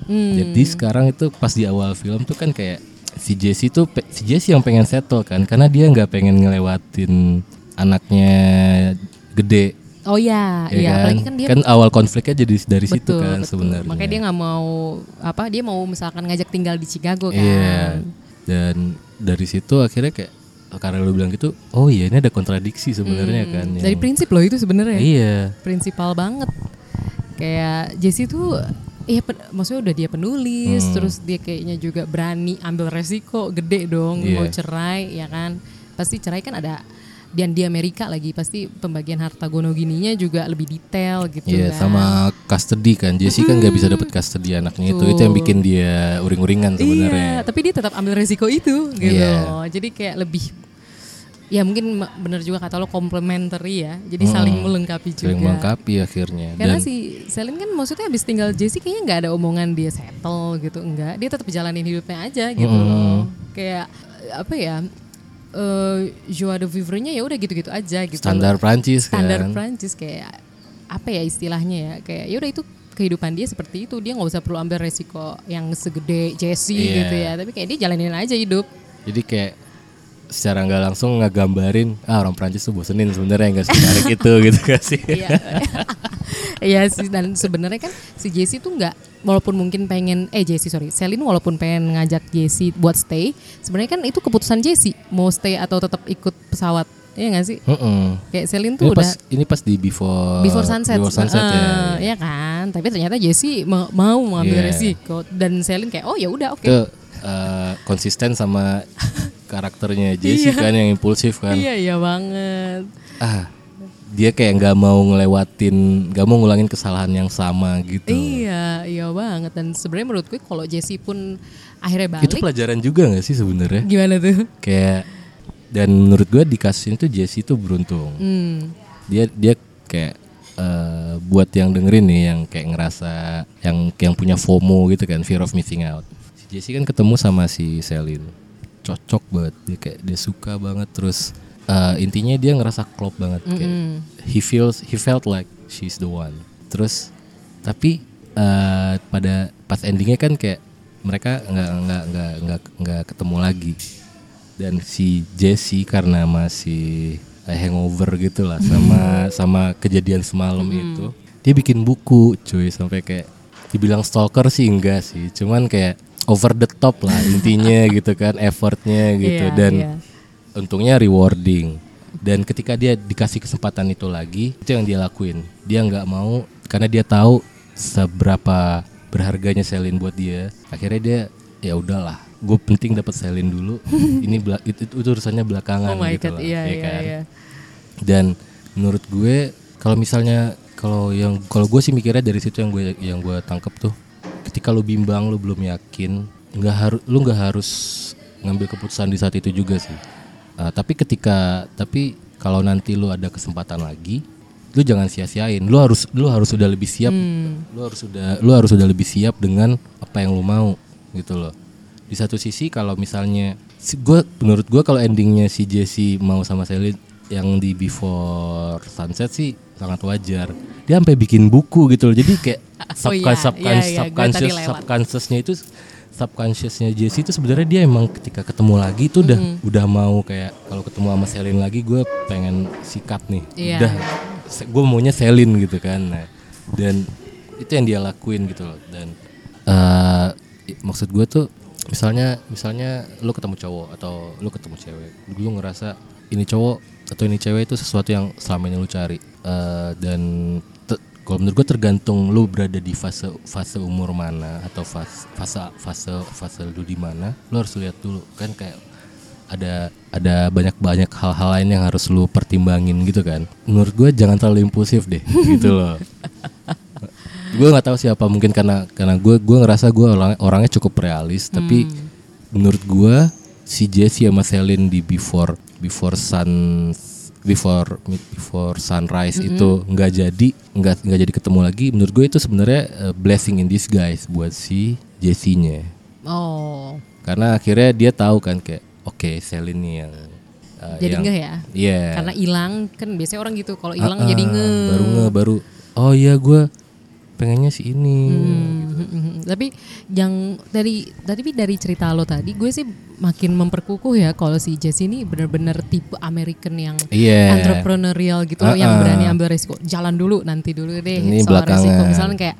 Speaker 1: Hmm.
Speaker 5: Jadi sekarang itu pas di awal film tuh kan kayak si Jesse tuh si Jesse yang pengen settle kan karena dia nggak pengen ngelewatin anaknya gede
Speaker 1: Oh iya,
Speaker 5: ya
Speaker 1: iya.
Speaker 5: kan?
Speaker 1: Apalagi kan dia
Speaker 5: awal konfliknya jadi dari situ
Speaker 1: betul,
Speaker 5: kan
Speaker 1: betul.
Speaker 5: sebenarnya.
Speaker 1: Makanya dia nggak mau apa? Dia mau misalkan ngajak tinggal di Chicago kan.
Speaker 5: Iya. Dan dari situ akhirnya kayak karena lu bilang gitu, oh iya ini ada kontradiksi sebenarnya kan.
Speaker 1: Hmm. Dari prinsip loh itu sebenarnya.
Speaker 5: Iya.
Speaker 1: Prinsipal banget. Kayak Jessie tuh Iya, maksudnya udah dia penulis,
Speaker 5: Hmm.
Speaker 1: terus dia kayaknya juga berani ambil resiko gede dong,
Speaker 5: Iya.
Speaker 1: mau cerai, ya kan? Pasti cerai kan ada dan di Amerika lagi pasti pembagian harta gono gininya juga lebih detail gitu
Speaker 5: Iya
Speaker 1: kan.
Speaker 5: sama custody kan Jesse kan nggak bisa dapat custody anaknya itu itu yang bikin dia uring-uringan
Speaker 1: Iya,
Speaker 5: sebenarnya
Speaker 1: tapi dia tetap ambil resiko itu gitu.
Speaker 5: Iya.
Speaker 1: loh. Jadi kayak lebih ya mungkin bener juga kata lo complementary ya. Jadi saling melengkapi juga.
Speaker 5: sering melengkapi akhirnya
Speaker 1: Karena
Speaker 5: dan
Speaker 1: si Selin kan maksudnya habis tinggal Jesse kayaknya nggak ada omongan dia settle gitu enggak. Dia tetap jalanin hidupnya aja gitu loh. Kayak apa ya? Eh joie de vivre-nya ya udah gitu-gitu aja gitu.
Speaker 5: standar Prancis kan.
Speaker 1: Standar Prancis kayak apa ya istilahnya ya? Kayak ya udah itu kehidupan dia seperti itu. Dia nggak usah perlu ambil resiko yang segede Jesse
Speaker 5: Iya.
Speaker 1: gitu ya. Tapi kayak dia jalanin aja hidup.
Speaker 5: Jadi kayak secara nggak langsung ngegambarin ah orang Prancis tuh bosenin sebenarnya nggak semenarik itu gitu gak sih
Speaker 1: Iya. Iya sih dan sebenarnya kan si Jesse tuh nggak walaupun mungkin pengen eh Jesse sorry Selin walaupun pengen ngajak Jesse buat stay sebenarnya kan itu keputusan Jesse mau stay atau tetap ikut pesawat Iya gak sih
Speaker 5: Mm-mm.
Speaker 1: kayak Selin
Speaker 5: ini
Speaker 1: tuh
Speaker 5: pas
Speaker 1: udah
Speaker 5: ini pas di before
Speaker 1: before sunset,
Speaker 5: before sunset ya,
Speaker 1: Eh, ya kan tapi ternyata Jesse ma- mau mengambil
Speaker 5: Iya.
Speaker 1: resiko dan Selin kayak oh ya udah oke
Speaker 5: itu eh, konsisten sama karakternya Jesse
Speaker 1: Iya.
Speaker 5: kan yang impulsif kan
Speaker 1: iya iya banget
Speaker 5: ah dia kayak nggak mau ngelewatin nggak mau ngulangin kesalahan yang sama gitu.
Speaker 1: Iya iya banget. Dan sebenarnya menurut gue kalau Jesse pun akhirnya balik
Speaker 5: itu pelajaran juga nggak sih sebenarnya?
Speaker 1: Gimana tuh?
Speaker 5: Kayak dan menurut gue di kasus ini tuh Jesse tuh beruntung.
Speaker 1: Hmm.
Speaker 5: dia dia kayak eh, buat yang dengerin nih yang kayak ngerasa yang yang punya FOMO gitu kan fear of missing out. Si Jesse kan ketemu sama si Selin. Cocok banget dia kayak dia suka banget terus eh, intinya dia ngerasa klop banget kayak he feels he felt like she's the one. Terus tapi eh, pada pas endingnya kan kayak mereka nggak nggak nggak nggak nggak ketemu lagi. Dan si Jesse karena masih hangover gitu lah sama sama kejadian semalam itu dia bikin buku cuy sampai kayak dibilang stalker sih enggak sih. Cuman kayak over the top lah intinya gitu kan effortnya gitu.
Speaker 1: Iya,
Speaker 5: dan
Speaker 1: iya.
Speaker 5: Untungnya rewarding. Dan ketika dia dikasih kesempatan itu lagi itu yang dia lakuin. Dia nggak mau karena dia tahu seberapa berharganya Selin buat dia. Akhirnya dia ya udahlah gue penting dapat Selin dulu. Ini bela- itu, itu, itu urusannya belakangan
Speaker 1: oh my
Speaker 5: gitu
Speaker 1: god
Speaker 5: lah,
Speaker 1: iya
Speaker 5: ya
Speaker 1: iya
Speaker 5: kan?
Speaker 1: iya.
Speaker 5: Dan menurut gue kalau misalnya kalau yang kalau gue sih mikirnya dari situ yang gue yang gue tangkep tuh ketika lu bimbang lu belum yakin nggak harus lu nggak harus ngambil keputusan di saat itu juga sih Uh, tapi ketika tapi kalau nanti lu ada kesempatan lagi lu jangan sia-siain. Lu harus lu harus sudah lebih siap lu harus sudah lu harus sudah lebih siap dengan apa yang lu mau gitu loh. Di satu sisi kalau misalnya si gue menurut gue kalau endingnya si Jesse mau sama Sally yang di Before Sunset sih sangat wajar. Dia sampai bikin buku gitu loh. Jadi kayak
Speaker 1: Oh iya,
Speaker 5: subconscious
Speaker 1: iya, iya, gua
Speaker 5: subconscious
Speaker 1: lewat.
Speaker 5: subconsciousnya itu subconsciousnya Jesse itu sebenarnya dia emang ketika ketemu lagi itu udah
Speaker 1: Mm-hmm.
Speaker 5: udah mau kayak kalau ketemu sama Selin lagi gue pengen sikat nih
Speaker 1: Iya.
Speaker 5: udah gue maunya Selin gitu kan nah, dan itu yang dia lakuin gitu loh dan eh, i- maksud gue tuh misalnya misalnya lu ketemu cowok atau lu ketemu cewek lu ngerasa ini cowok atau ini cewek itu sesuatu yang selama ini lu cari Eh, dan kalau menurut gue tergantung lu berada di fase fase umur mana atau fase fase fase fase lu di mana lu harus lihat dulu kan kayak ada ada banyak banyak hal-hal lain yang harus lu pertimbangin gitu kan. Menurut gue jangan terlalu impulsif deh gitu loh. Gue nggak tahu siapa mungkin karena karena gue gue ngerasa gue orang, orangnya cukup realis tapi menurut gue si Jesse sama Selin di before before sun before before sunrise itu nggak jadi nggak nggak jadi ketemu lagi menurut gue itu sebenarnya uh, blessing in disguise buat si Jesse-nya.
Speaker 1: Oh.
Speaker 5: Karena akhirnya dia tahu kan kayak oke Selin nih yang uh,
Speaker 1: jadi
Speaker 5: yang-
Speaker 1: enggak ya?
Speaker 5: Iya.
Speaker 1: karena hilang kan biasanya orang gitu kalau hilang
Speaker 5: Ah,
Speaker 1: jadi
Speaker 5: ah,
Speaker 1: nge
Speaker 5: baru nge baru oh iya gue pengennya si ini
Speaker 1: Hmm, tapi yang dari tapi dari cerita lo tadi gue sih makin memperkukuh ya kalau si Jesse ini bener-bener tipe American yang
Speaker 5: Iya.
Speaker 1: entrepreneurial gitu loh yang
Speaker 5: Ah, ah.
Speaker 1: berani ambil resiko jalan dulu nanti dulu deh
Speaker 5: Ini
Speaker 1: soal resiko
Speaker 5: belakangan.
Speaker 1: misalnya kayak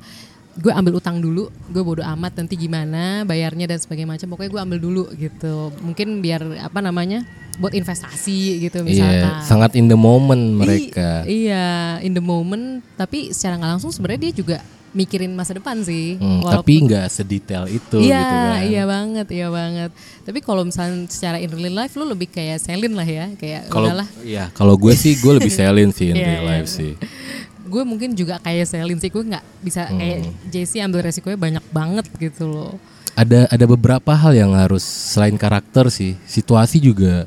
Speaker 1: gue ambil utang dulu gue bodo amat nanti gimana bayarnya dan sebagainya macam pokoknya gue ambil dulu gitu mungkin biar apa namanya buat investasi gitu
Speaker 5: Iya, sangat in the moment mereka.
Speaker 1: I- iya, in the moment. Tapi secara nggak langsung sebenarnya dia juga mikirin masa depan sih.
Speaker 5: Hmm,
Speaker 1: Walaupun-
Speaker 5: tapi nggak sedetail itu
Speaker 1: Iya,
Speaker 5: gitu kan.
Speaker 1: iya banget, iya banget. Tapi kalau misalnya secara in real life lu lebih kayak Selin lah ya, kayak
Speaker 5: Kalau
Speaker 1: udahlah.
Speaker 5: ya kalau gue sih gue lebih selin sih in
Speaker 1: Iya,
Speaker 5: real
Speaker 1: iya,
Speaker 5: life
Speaker 1: iya.
Speaker 5: sih.
Speaker 1: Gue mungkin juga kayak Selin sih, gue nggak bisa
Speaker 5: Hmm.
Speaker 1: kayak Jessie ambil resikonya banyak banget gitu loh.
Speaker 5: Ada ada beberapa hal yang harus selain karakter sih, situasi juga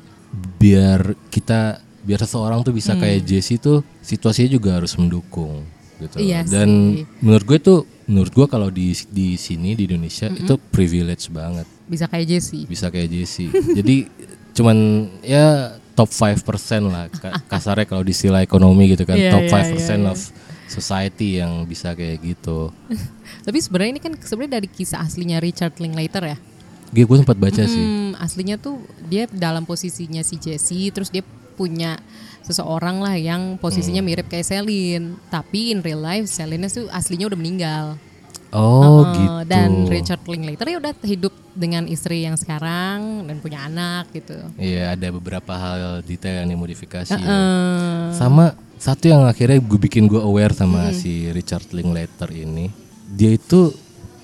Speaker 5: biar kita biar seseorang tuh bisa kayak Jesse tuh situasinya juga harus mendukung gitu.
Speaker 1: Iya
Speaker 5: Dan
Speaker 1: sih.
Speaker 5: menurut gue tuh menurut gue kalau di di sini di Indonesia itu privilege banget
Speaker 1: Bisa kayak Jessie.
Speaker 5: bisa kayak Jesse. Jadi cuman ya top 5% lah ka- kasarnya kalau di istilah ekonomi gitu kan
Speaker 1: Iya,
Speaker 5: top
Speaker 1: iya,
Speaker 5: 5%
Speaker 1: iya, iya.
Speaker 5: of society yang bisa kayak gitu.
Speaker 1: Tapi sebenarnya ini kan sebenarnya dari kisah aslinya Richard Linklater ya.
Speaker 5: Gue gue sempat baca sih.
Speaker 1: Hmm, aslinya tuh dia dalam posisinya si Jessie, terus dia punya seseorang lah yang posisinya
Speaker 5: Hmm.
Speaker 1: mirip kayak Celine, tapi in real life Celine tuh aslinya udah meninggal.
Speaker 5: Oh
Speaker 1: Uh,
Speaker 5: gitu.
Speaker 1: Dan Richard Linklater ya udah hidup dengan istri yang sekarang dan punya anak gitu.
Speaker 5: Iya ada beberapa hal detail yang dimodifikasi. ya.
Speaker 1: Uh,
Speaker 5: Sama satu yang akhirnya gue bikin gue aware sama si Richard Linklater ini, dia itu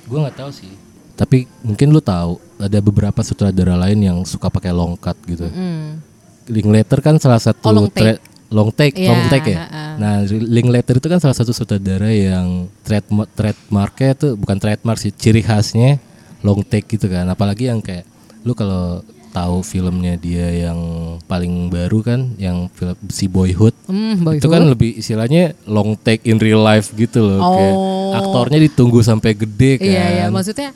Speaker 5: gue nggak tahu sih. Tapi mungkin lu tahu ada beberapa sutradara lain yang suka pakai long cut gitu.
Speaker 1: hmm.
Speaker 5: Linklater kan salah satu
Speaker 1: Oh, long take.
Speaker 5: Long take,
Speaker 1: Iya,
Speaker 5: long take ya.
Speaker 1: ha-ha.
Speaker 5: Nah, Linklater itu kan salah satu sutradara yang trademark trademarknya tuh bukan trademark sih, ciri khasnya long take gitu kan. Apalagi yang kayak lu kalau tahu filmnya dia yang paling baru kan, yang film si Boyhood.
Speaker 1: Hmm,
Speaker 5: Itu kan lebih istilahnya long take in real life gitu loh, kayak
Speaker 1: Oh.
Speaker 5: aktornya ditunggu sampai gede kan.
Speaker 1: Iya iya maksudnya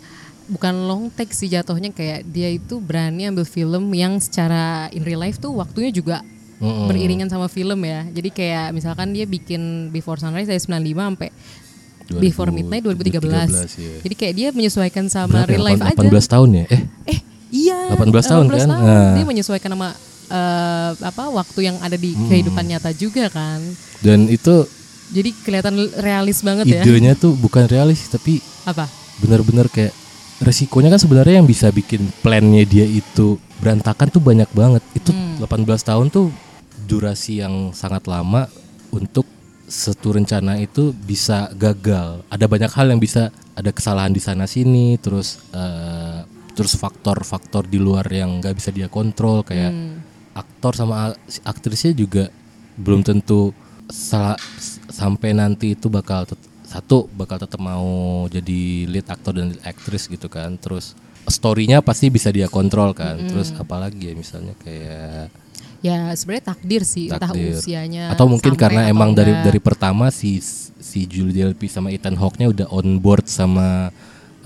Speaker 1: bukan long take sih jatuhnya kayak dia itu berani ambil film yang secara in real life tuh waktunya juga
Speaker 5: Mm-mm.
Speaker 1: beriringan sama film ya. Jadi kayak misalkan dia bikin Before Sunrise dari 95 sampai Before Midnight 2013.
Speaker 5: 2013, iya.
Speaker 1: Jadi kayak dia menyesuaikan sama
Speaker 5: Berapa
Speaker 1: real life
Speaker 5: 18
Speaker 1: aja.
Speaker 5: tahun ya? Eh,
Speaker 1: Eh, iya.
Speaker 5: 18 tahun kan? Nah.
Speaker 1: Dia menyesuaikan sama eh, apa waktu yang ada di kehidupan nyata juga kan.
Speaker 5: dan itu
Speaker 1: Jadi kelihatan realis banget ya.
Speaker 5: idenya tuh bukan realis tapi
Speaker 1: Apa?
Speaker 5: benar-benar kayak resikonya kan sebenarnya yang bisa bikin plannya dia itu berantakan tuh banyak banget. Itu
Speaker 1: Hmm.
Speaker 5: 18 tahun tuh durasi yang sangat lama untuk satu rencana itu bisa gagal. Ada banyak hal yang bisa ada kesalahan di sana sini, terus eh, terus faktor-faktor di luar yang nggak bisa dia kontrol kayak
Speaker 1: Hmm.
Speaker 5: aktor sama aktrisnya juga belum tentu salah sampai nanti itu bakal satu bakal tetap mau jadi lead aktor dan lead aktris gitu kan terus storynya pasti bisa dia kontrol kan terus apalagi ya misalnya kayak
Speaker 1: Ya sebenarnya takdir sih, entah
Speaker 5: takdir
Speaker 1: usianya.
Speaker 5: atau mungkin karena
Speaker 1: atau
Speaker 5: emang dari
Speaker 1: enggak.
Speaker 5: dari pertama si si Julie Delpy sama Ethan Hawke-nya udah on board sama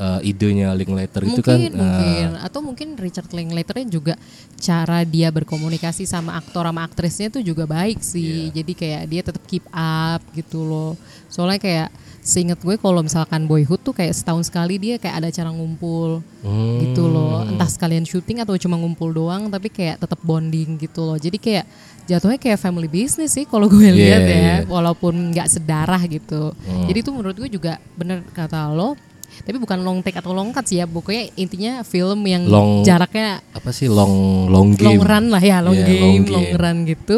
Speaker 5: uh, idenya Linklater itu kan
Speaker 1: mungkin
Speaker 5: uh,
Speaker 1: atau mungkin Richard Linklaternya juga cara dia berkomunikasi sama aktor sama aktrisnya tuh juga baik sih.
Speaker 5: Iya.
Speaker 1: jadi kayak dia tetap keep up gitu loh. Soalnya kayak seinget gue kalau misalkan Boyhood tuh kayak setahun sekali dia kayak ada acara ngumpul
Speaker 5: hmm,
Speaker 1: gitu loh. Entah sekalian syuting atau cuma ngumpul doang tapi kayak tetap bonding gitu loh. Jadi kayak jatuhnya kayak family business sih kalau gue
Speaker 5: Iya,
Speaker 1: lihat ya.
Speaker 5: iya.
Speaker 1: walaupun nggak sedarah gitu.
Speaker 5: Hmm.
Speaker 1: jadi itu menurut gue juga bener kata lo tapi bukan long take atau long cut sih ya pokoknya intinya film yang
Speaker 5: Long-
Speaker 1: jaraknya
Speaker 5: apa sih long long game
Speaker 1: long run lah ya long,
Speaker 5: Iya,
Speaker 1: game,
Speaker 5: long
Speaker 1: long
Speaker 5: game.
Speaker 1: run gitu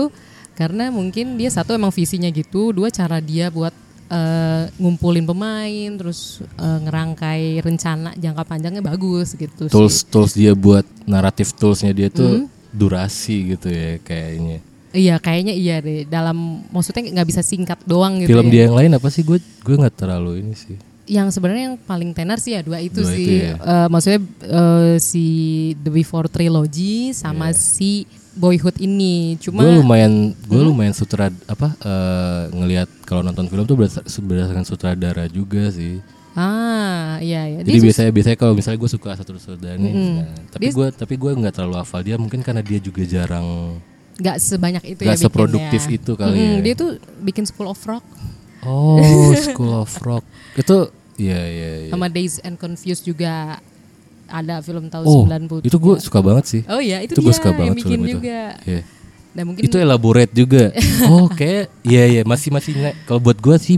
Speaker 1: karena mungkin dia satu emang visinya gitu dua cara dia buat eh, ngumpulin pemain terus eh, ngerangkai rencana jangka panjangnya bagus gitu sih.
Speaker 5: tools tools dia buat naratif toolsnya dia tuh durasi gitu ya kayaknya.
Speaker 1: Iya kayaknya iya deh dalam maksudnya nggak bisa singkat doang gitu
Speaker 5: Film
Speaker 1: ya.
Speaker 5: dia yang lain apa sih gue gue nggak terlalu ini sih.
Speaker 1: Yang sebenarnya yang paling tenar sih ya dua itu
Speaker 5: Dua
Speaker 1: sih.
Speaker 5: itu ya.
Speaker 1: Eh, maksudnya eh, si The Before Trilogy sama
Speaker 5: Iya.
Speaker 1: si Boyhood ini. Cuma
Speaker 5: Gue lumayan gue lumayan sutra apa eh, ngelihat kalau nonton film tuh berdasar- berdasarkan sutradara juga sih.
Speaker 1: ah iya iya.
Speaker 5: Jadi
Speaker 1: Dia
Speaker 5: biasanya biasanya kalau misalnya gue suka satu sutradara nah, tapi gue tapi gue nggak terlalu hafal dia mungkin karena dia juga jarang
Speaker 1: nggak sebanyak itu
Speaker 5: nggak
Speaker 1: ya
Speaker 5: seproduktif
Speaker 1: bikinnya.
Speaker 5: itu kali
Speaker 1: Mm-mm,
Speaker 5: ya.
Speaker 1: Dia tuh bikin School of Rock
Speaker 5: Oh, School of Rock itu iya iya iya.
Speaker 1: sama Days and Confused juga ada film tahun
Speaker 5: Oh,
Speaker 1: 90.
Speaker 5: itu gue suka banget sih.
Speaker 1: Oh iya, itu,
Speaker 5: itu gue suka banget
Speaker 1: yang bikin
Speaker 5: film itu.
Speaker 1: juga.
Speaker 5: Iya.
Speaker 1: Dan mungkin
Speaker 5: itu elaborate juga. oh, kayak iya iya masih masih kalau buat gua sih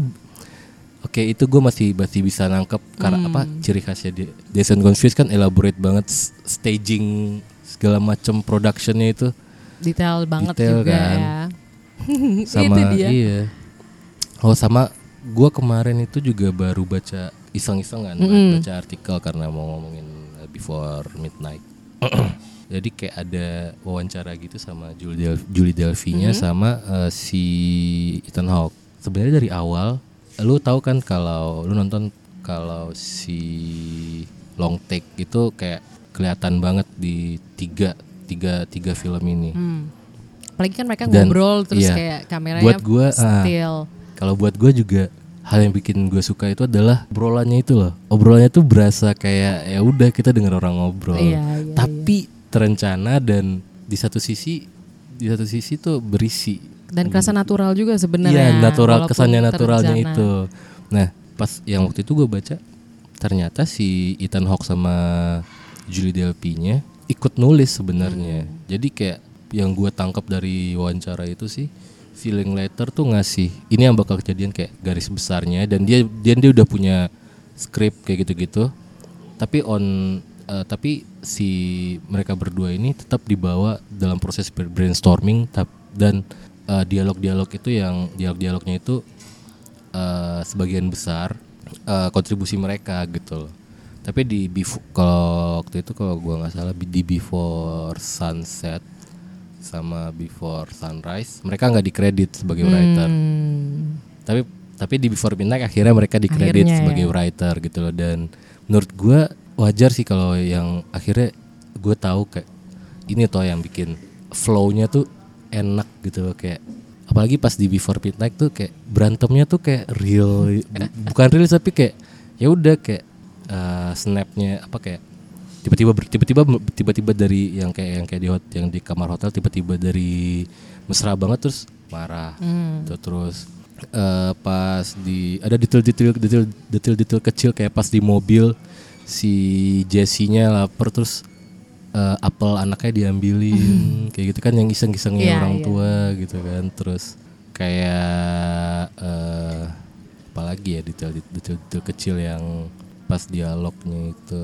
Speaker 5: Oke, itu gue masih masih bisa nangkep karena
Speaker 1: Hmm.
Speaker 5: apa ciri khasnya dia. Jason Confused kan elaborate banget staging segala macam productionnya itu
Speaker 1: detail banget
Speaker 5: Detail
Speaker 1: juga
Speaker 5: kan.
Speaker 1: ya.
Speaker 5: sama
Speaker 1: itu dia.
Speaker 5: iya. Oh sama gua kemarin itu juga baru baca iseng-iseng kan baca artikel karena mau ngomongin uh, Before Midnight. Jadi kayak ada wawancara gitu sama Julie, Del- Julie Delphi-nya sama uh, si Ethan Hawke. Sebenarnya dari awal lu tahu kan kalau lu nonton kalau si long take itu kayak kelihatan banget di tiga tiga tiga film ini.
Speaker 1: Hmm. Apalagi kan mereka
Speaker 5: Dan-
Speaker 1: ngobrol terus
Speaker 5: iya.
Speaker 1: kayak kameranya
Speaker 5: Buat gua, ah,
Speaker 1: still.
Speaker 5: Kalau buat gue juga hal yang bikin gue suka itu adalah obrolannya itu loh. Obrolannya tuh berasa kayak ya udah kita denger orang ngobrol.
Speaker 1: Iya, iya,
Speaker 5: Tapi terencana dan di satu sisi di satu sisi tuh berisi.
Speaker 1: Dan kerasa natural juga sebenarnya.
Speaker 5: Iya, natural kesannya naturalnya itu. Nah, pas yang waktu itu gue baca ternyata si Ethan Hawke sama Julie Delpy-nya ikut nulis sebenarnya.
Speaker 1: Hmm.
Speaker 5: Jadi kayak yang gue tangkap dari wawancara itu sih feeling letter tuh ngasih ini yang bakal kejadian kayak garis besarnya dan dia dia dia udah punya skrip kayak gitu-gitu. Tapi on eh, tapi si mereka berdua ini tetap dibawa dalam proses brainstorming dan eh, dialog-dialog itu yang dialog-dialognya itu eh, sebagian besar eh, kontribusi mereka gitu loh. Tapi di befo- kalau waktu itu kalau gua nggak salah di Before Sunset sama Before Sunrise mereka nggak dikredit sebagai writer.
Speaker 1: Hmm.
Speaker 5: Tapi tapi di Before Midnight akhirnya mereka dikredit
Speaker 1: Akhirnya,
Speaker 5: sebagai
Speaker 1: ya.
Speaker 5: writer gitu loh dan menurut gua wajar sih kalau yang akhirnya gue tahu kayak ini toh yang bikin flow-nya tuh enak gitu loh kayak apalagi pas di Before Midnight tuh kayak berantemnya tuh kayak real bu- bukan real tapi kayak ya udah kayak eh, snapnya apa kayak tiba-tiba tiba-tiba tiba-tiba dari yang kayak yang kayak di hot yang di kamar hotel tiba-tiba dari mesra banget terus marah. Tuh, terus eh, pas di ada detail-detail detail detail-detail kecil kayak pas di mobil si Jessie-nya lapar terus eh, apel anaknya diambilin. Kayak gitu kan yang iseng-isengnya
Speaker 1: Iya,
Speaker 5: orang
Speaker 1: iya.
Speaker 5: tua gitu kan. Terus kayak eh apalagi ya detail-detail detail kecil yang pas dialognya itu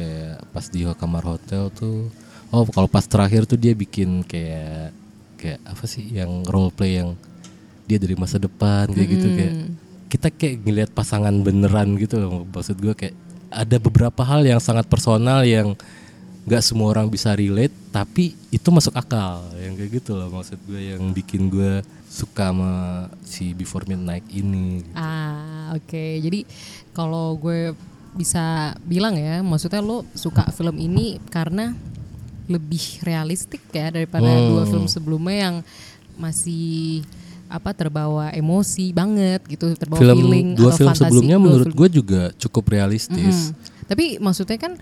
Speaker 5: kayak pas di kamar hotel tuh oh kalau pas terakhir tuh dia bikin kayak kayak apa sih yang role play yang dia dari masa depan kayak gitu kayak kita kayak ngelihat pasangan beneran gitu loh. Maksud gue kayak ada beberapa hal yang sangat personal yang nggak semua orang bisa relate tapi itu masuk akal yang kayak gitu loh. Maksud gue yang bikin gue suka sama si Before Midnight ini
Speaker 1: Ah, oke. Jadi kalau gue bisa bilang ya, maksudnya lo suka film ini karena lebih realistik ya daripada
Speaker 5: Hmm.
Speaker 1: dua film sebelumnya yang masih apa terbawa emosi banget gitu, terbawa
Speaker 5: film
Speaker 1: feeling
Speaker 5: dua
Speaker 1: atau
Speaker 5: film
Speaker 1: fantasi.
Speaker 5: sebelumnya
Speaker 1: Dua
Speaker 5: menurut gue juga cukup realistis
Speaker 1: Mm. Tapi maksudnya kan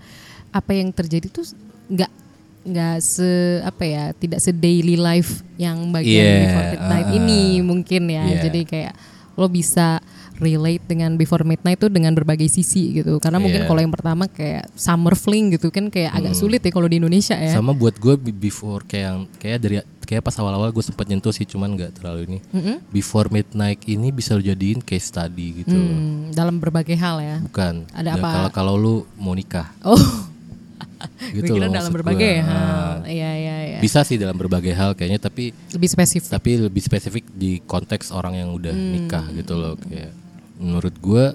Speaker 1: apa yang terjadi tuh nggak nggak se apa ya tidak se daily life yang bagian
Speaker 5: Yeah,
Speaker 1: Before Midnight
Speaker 5: uh-uh.
Speaker 1: ini mungkin ya.
Speaker 5: Yeah.
Speaker 1: Jadi kayak lo bisa relate dengan Before Midnight tuh dengan berbagai sisi gitu. Karena mungkin
Speaker 5: Yeah.
Speaker 1: kalau yang pertama kayak Summer Fling gitu kan kayak agak sulit ya kalau di Indonesia ya.
Speaker 5: sama buat gue be- before kayak yang kayak dari kayak pas awal-awal gue sempat nyentuh sih cuman nggak terlalu ini Before Midnight ini bisa lo jadiin case study gitu.
Speaker 1: Hmm, dalam berbagai hal ya.
Speaker 5: bukan
Speaker 1: Ada apa?
Speaker 5: kalau kalau lu mau nikah
Speaker 1: Oh,
Speaker 5: gitu
Speaker 1: kira
Speaker 5: loh
Speaker 1: dalam berbagai
Speaker 5: gua.
Speaker 1: hal.
Speaker 5: Ah,
Speaker 1: Iya iya iya.
Speaker 5: bisa sih dalam berbagai hal kayaknya tapi
Speaker 1: Lebih spesifik.
Speaker 5: tapi lebih spesifik di konteks orang yang udah
Speaker 1: Hmm.
Speaker 5: nikah gitu loh kayak menurut gue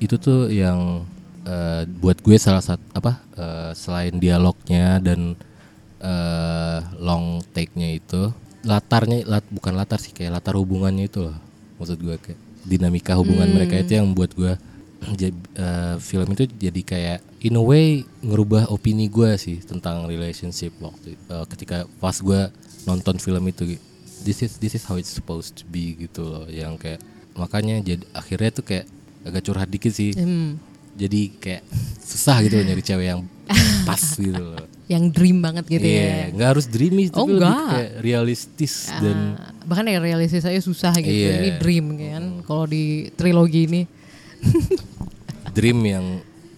Speaker 5: itu tuh yang eh, buat gue salah satu apa eh, selain dialognya dan eh, long take-nya itu latarnya lat, bukan latar sih kayak latar hubungannya itu loh maksud gue kayak dinamika hubungan
Speaker 1: Hmm.
Speaker 5: mereka itu yang buat gue eh, film itu jadi kayak in a way ngerubah opini gue sih tentang relationship waktu eh, ketika pas gue nonton film itu this is this is how it's supposed to be gitu loh yang kayak makanya jadi akhirnya tuh kayak agak curhat dikit sih
Speaker 1: Hmm.
Speaker 5: jadi kayak susah gitu nyari cewek yang pas gitu loh
Speaker 1: Yang dream banget gitu
Speaker 5: Iya,
Speaker 1: ya.
Speaker 5: nggak harus dreamy
Speaker 1: Oh,
Speaker 5: tapi lebih kayak realistis dan
Speaker 1: Ah, bahkan ya realistis saya susah gitu
Speaker 5: Iya.
Speaker 1: ini dream kan kalau di trilogi ini
Speaker 5: dream yang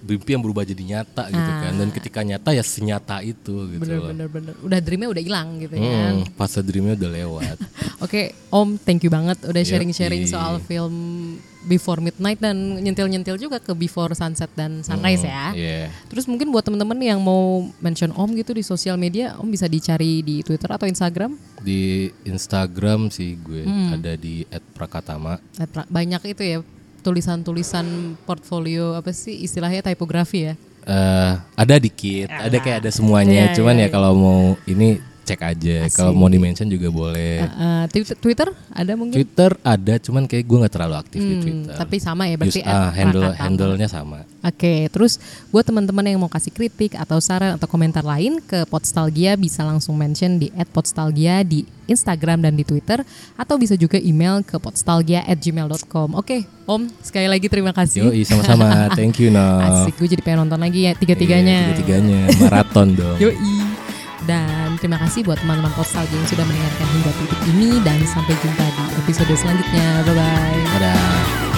Speaker 5: mimpi yang berubah jadi nyata gitu kan dan ketika nyata ya senyata itu gitu
Speaker 1: bener
Speaker 5: loh.
Speaker 1: bener bener udah dreamnya udah hilang gitu kan
Speaker 5: Hmm, fase dreamnya udah lewat.
Speaker 1: oke om thank you banget udah sharing sharing soal film Before Midnight dan nyentil nyentil juga ke Before Sunset dan Sunrise ya
Speaker 5: Iya.
Speaker 1: terus mungkin buat temen-temen yang mau mention om gitu di sosial media om bisa dicari di Twitter atau Instagram
Speaker 5: Di Instagram sih gue
Speaker 1: Hmm.
Speaker 5: ada di @prakatama.
Speaker 1: Pra- banyak itu ya tulisan-tulisan portfolio apa sih istilahnya tipografi ya?
Speaker 5: Eh, ada dikit, ada kayak ada semuanya.
Speaker 1: Iya,
Speaker 5: Cuman
Speaker 1: iya,
Speaker 5: ya kalau mau ini cek aja. Kalau mau di mention juga boleh.
Speaker 1: Eh, Twitter, Twitter ada mungkin?
Speaker 5: Twitter ada, cuman kayak gue nggak terlalu aktif di
Speaker 1: Hmm,
Speaker 5: Twitter.
Speaker 1: tapi sama ya berarti at
Speaker 5: handle handle-nya sama.
Speaker 1: Oke, terus buat teman-teman yang mau kasih kritik atau saran atau komentar lain ke Podstalgia bisa langsung mention di @podstalgia di Instagram dan di Twitter atau bisa juga email ke podstalgia@gmail.com. Oke, Om, sekali lagi terima kasih.
Speaker 5: Yoi, sama-sama. Thank you, no.
Speaker 1: Asik, gue jadi pengen nonton lagi ya tiga-tiganya.
Speaker 5: Iya, tiga-tiganya maraton dong.
Speaker 1: Yoi. Dan terima kasih buat teman-teman Podstalgia yang sudah mendengarkan hingga titik ini dan sampai jumpa di episode selanjutnya. Bye bye.
Speaker 5: Dadah.